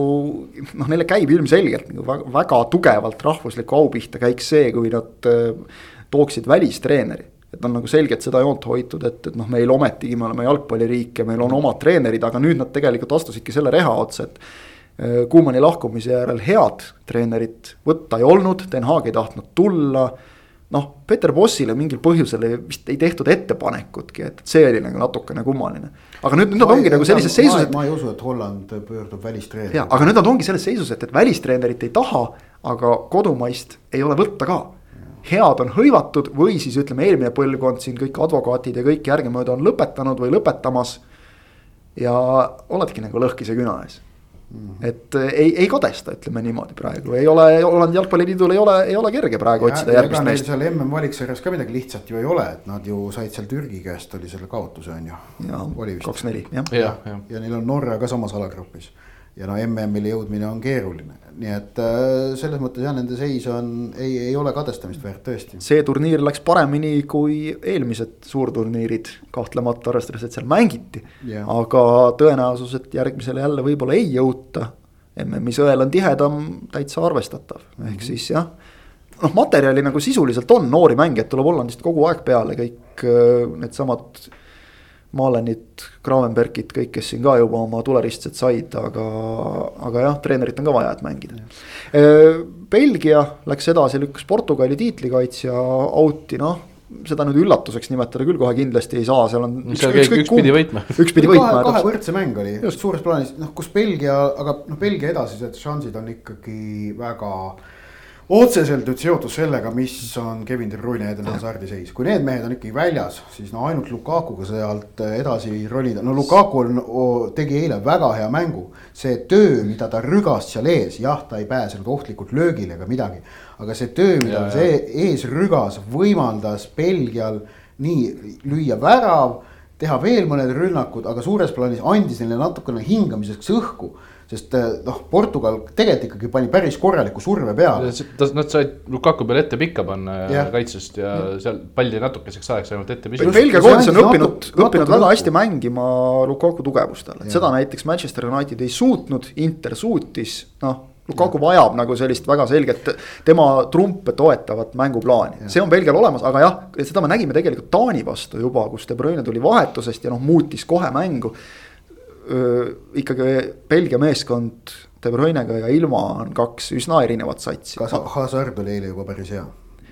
noh, neile käib ilmselgelt nagu väga, väga tugevalt rahvusliku au pihta käiks see, kui nad äh, tooksid välistreeneri. et on nagu selgelt seda joont hoitud, et, et noh, meil ometigi me oleme jalgpalliriik ja meil on omad treenerid, aga nüüd nad tegelikult astusidki selle reha otsa, et äh, Kuumani lahkumise järel head treenerit võtta ei olnud, Den Haag ei tahtnud tulla noh, Peter Bossile mingil põhjusel vist ei tehtud ettepanekutki, et see oli nagu natukene kummaline. aga nüüd, nüüd nad ongi nagu sellises seisus, et. ma ei usu, et Holland pöördub välistreeneri. jaa, aga nüüd nad ongi selles seisus, et, et välistreenerit ei taha, aga kodumaist ei ole võtta ka. head on hõivatud või siis ütleme, eelmine põlvkond siin kõik advokaatid ja kõik järgemööda on lõpetanud või lõpetamas. ja oledki nagu lõhkise küna ees Mhm. et eh, ei, ei kadesta, ütleme niimoodi praegu, ei ole, Hollandi jalgpalliliidul ei ole, ei ole kerge praegu ja, otsida järgmist meest. seal MM-valiksarjas ka midagi lihtsat ju ei ole, et nad ju said seal Türgi käest oli selle kaotuse on ju. kaks-neli jah. ja, ja, ja. ja neil on Norra ka samas alagrupis ja no MM-ile jõudmine on keeruline, nii et äh, selles mõttes jah, nende seis on, ei, ei ole kadestamist väärt tõesti. see turniir läks paremini kui eelmised suurturniirid, kahtlemata arvestades, et seal mängiti. aga tõenäosus, et järgmisele jälle võib-olla ei jõuta. MM-i sõel on tihedam, täitsa arvestatav, ehk mm -hmm. siis jah noh, materjali nagu sisuliselt on, noori mängijaid tuleb Hollandist kogu aeg peale, kõik äh, needsamad Malenit, Gravenbergit, kõik, kes siin ka juba oma tuleristsed said, aga, aga jah, treenerit on ka vaja, et mängida. Belgia läks edasi, lükkas Portugali tiitlikaitsja out'i, noh seda nüüd üllatuseks nimetada küll kohe kindlasti ei saa, seal on. keegi üks pidi võitma. üks pidi võitma. kahe võrdse mäng oli, suures plaanis, noh, kus Belgia, aga noh, Belgia edasised šansid on ikkagi väga otseselt nüüd seotud sellega, mis on Kevin De Bruyne ja Eden Hazardi seis, kui need mehed on ikkagi väljas, siis no ainult Lukakuga sealt edasi ronida, no Lukaku on, tegi eile väga hea mängu. see töö, mida ta rügas seal ees, jah, ta ei pääsenud ohtlikult löögile ega midagi. aga see töö, mida ta ees rügas, võimaldas Belgial nii lüüa värav, teha veel mõned rünnakud, aga suures plaanis andis neile natukene hingamiseks õhku sest eh, noh, Portugal tegelikult ikkagi pani päris korraliku surve peale. Nad said Lukaku peale ette pikka panna ja. kaitsest ja, ja seal palli natukeseks ajaks ainult ette. Belgia koondis on õppinud, õppinud väga hästi mängima Lukaku tugevustel, et ja. seda näiteks Manchester United ei suutnud, Inter suutis, noh. Lukaku vajab nagu sellist väga selget tema trumpe toetavat mänguplaani, see on Belgial olemas, aga jah, seda me nägime tegelikult Taani vastu juba, kus De Bruyne tuli vahetusest ja noh, muutis kohe mängu ikkagi Belgia meeskond De Bruyne'ga ja ilma on kaks üsna erinevat satsi. kas Hazard oli eile juba päris hea?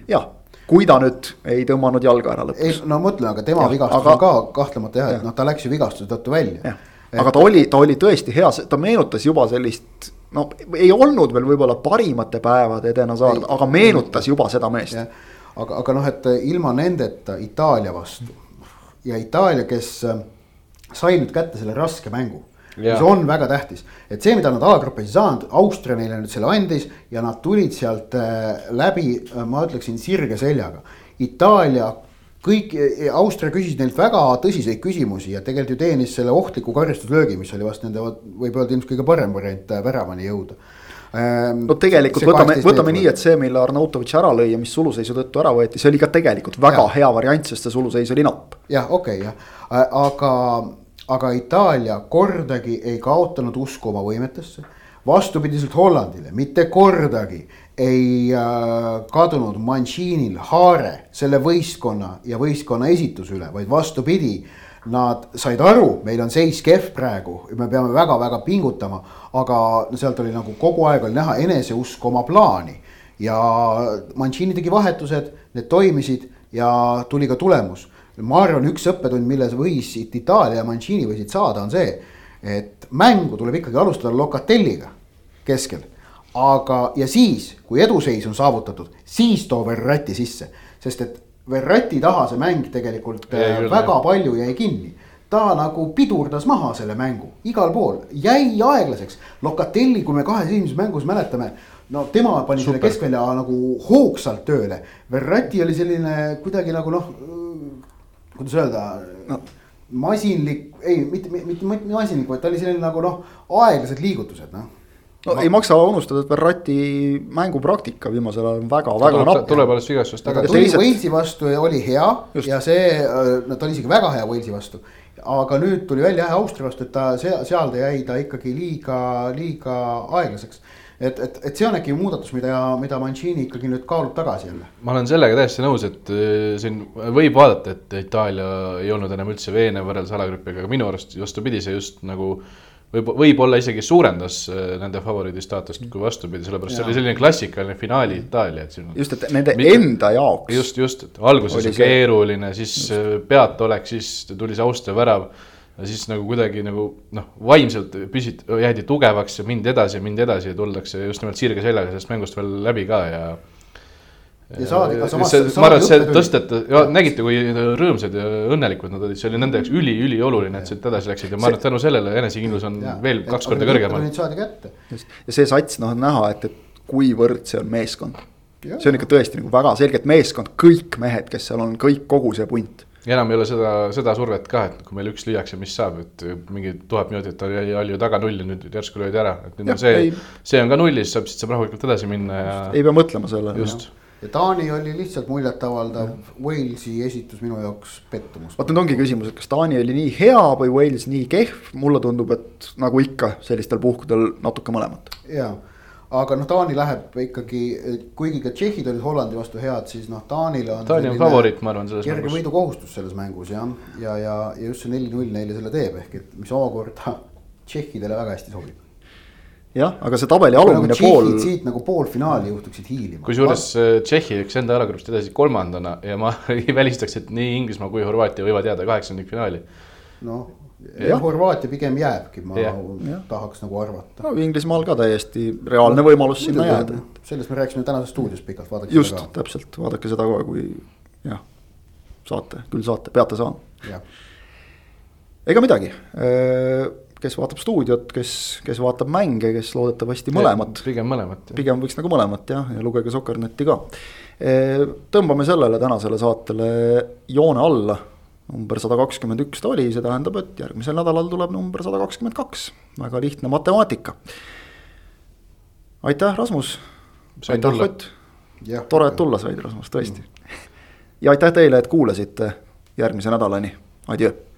jah, kui ta nüüd ei tõmmanud jalga ära lõpuks. no mõtle, aga tema ja, vigastus aga... on ka kahtlemata jah, et noh, ta läks ju vigastuse tõttu välja. Et... aga ta oli, ta oli tõesti hea, ta meenutas juba sellist no ei olnud veel võib-olla parimate päevade Eden Hazard, aga meenutas juba seda meest. aga, aga noh, et ilma nendeta Itaalia vastu ja Itaalia, kes sai nüüd kätte selle raske mängu. mis on väga tähtis, et see, mida nad alagrupis ei saanud, Austria neile nüüd selle andis ja nad tulid sealt äh, läbi, äh, ma ütleksin sirge seljaga. Itaalia kõik, äh, Austria küsis neilt väga tõsiseid küsimusi ja tegelikult ju teenis selle ohtliku karistuslöögi, mis oli vast nende, võib öelda ilmselt kõige parem variant väravani jõuda ähm, no tegelikult võtame, võtame nii, et see, mille Arnautovitš ära lõi ja mis suluseisu tõttu ära võeti, see oli ka tegelikult väga ja. hea variant, sest see suluseis oli napp. jah, okei okay, jah, aga aga Itaalia kordagi ei kaotanud usku oma võimetesse. vastupidiselt Hollandile, mitte kordagi ei äh, kadunud Manchinil haare selle võistkonna ja võistkonna esituse üle, vaid vastupidi. Nad said aru, meil on seis kehv praegu, me peame väga-väga pingutama, aga sealt oli nagu kogu aeg oli näha eneseusk oma plaani ja Mancini tegi vahetused, need toimisid ja tuli ka tulemus ma arvan, üks õppetund, milles võisid Itaalia ja Mancini võisid saada, on see, et mängu tuleb ikkagi alustada Locatelliga keskel. aga, ja siis, kui eduseis on saavutatud, siis too Verratti sisse, sest et Verratti taha see mäng tegelikult jäi äh, väga jah. palju jäi kinni ta nagu pidurdas maha selle mängu igal pool, jäi aeglaseks. Locatelli, kui me kahes esimeses mängus mäletame, no tema pani Super. selle keskvälja nagu hoogsalt tööle. Verratti oli selline kuidagi nagu noh kuidas öelda no. masinlik, ei mitte, mitte, mitte masinlik, vaid ta oli selline nagu noh, aeglased liigutused noh no ma... ei maksa unustada, et Verratti mängupraktika viimasel ajal on väga-väga napp. tuleb alles vigastusest tagasi. tuli teised... Walesi vastu ja oli hea Just. ja see, no ta oli isegi väga hea Walesi vastu. aga nüüd tuli välja jah Austria vastu, et ta seal, seal ta jäi ta ikkagi liiga, liiga aeglaseks et, et, et see on äkki muudatus, mida, mida Mancini ikkagi nüüd kaalub tagasi jälle. ma olen sellega täiesti nõus, et äh, siin võib vaadata, et Itaalia ei olnud enam üldse veenev võrreldes alagrupiga, aga minu arust vastupidi, see just nagu võib, võib-olla isegi suurendas äh, nende favoriidi staatust kui vastupidi, sellepärast see oli selline klassikaline finaali Itaalia, et siin. just, et nende mitte, enda jaoks. just, just, et alguses oli keeruline, siis just. Peataolek, siis tuli see Austria värav ja siis nagu kuidagi nagu noh, vaimselt püsit-, jäädi tugevaks ja mindi edasi ja mindi edasi ja tuldakse just nimelt sirge seljaga sellest mängust veel läbi ka ja. ja saadi ka samas. ma arvan, et see tõsteti, nägite, kui rõõmsad ja õnnelikud nad olid, see oli nende jaoks üli-ülioluline, et sealt edasi läksid ja ma arvan, et tänu sellele enesekindlus on ja, veel kaks korda kõrgemal. saadi kätte. ja see sats, noh, on näha, et, et kuivõrd see on meeskond. see on ikka tõesti nagu väga selgelt meeskond, kõik mehed, kes seal on, kõik, kogu see punt enam ei ole seda, seda survet ka, et kui meil üks lüüakse, mis saab, et mingi tuhat minutit oli, oli ju taga null ja nüüd järsku löödi ära, et nüüd on see, see on ka nullis, saab, siit saab rahulikult edasi minna ja. ei pea mõtlema sellele. just ja Taani oli lihtsalt muljetavaldav, Walesi esitus minu jaoks pettumus. vot nüüd ongi küsimus, et kas Taani oli nii hea või Wales nii kehv, mulle tundub, et nagu ikka sellistel puhkudel natuke mõlemat. ja, aga noh, Taani läheb ikkagi, kuigi ka tšehhid olid Hollandi vastu head, siis noh, Taanile on. Taani on favoriit, ma arvan, selles mängus. kerge võidukohustus selles mängus jah, ja, ja, ja just see neli-null neile selle teeb, ehk et mis omakorda tšehhidele väga hästi sobib jah, aga see tabeli alumine nagu pool. siit nagu poolfinaali juhtuksid hiilima. kusjuures äh, Tšehhi läks enda jalagrupist edasi kolmandana ja ma ei välistaks, et nii Inglismaa kui Horvaatia võivad jääda kaheksandikfinaali. noh, Horvaatia pigem jääbki, ma ja. tahaks nagu arvata. no Inglismaal ka täiesti reaalne võimalus sinna jääda. sellest me rääkisime tänases stuudios pikalt, vaadake Just, seda ka. täpselt, vaadake seda ka, kui jah, saate, küll saate, peate saama. ega midagi äh, kes vaatab stuudiot, kes, kes vaatab mänge, kes loodetavasti mõlemat. pigem mõlemat. pigem võiks nagu mõlemat jah, ja lugege Soker.netti ka. E, tõmbame sellele tänasele saatele joone alla. Number sada kakskümmend üks ta oli, see tähendab, et järgmisel nädalal tuleb number sada kakskümmend kaks, väga lihtne matemaatika. aitäh, Rasmus. aitäh, Ott. tore, et tulla said, Rasmus, tõesti. ja aitäh teile, et kuulasite, järgmise nädalani, adjöö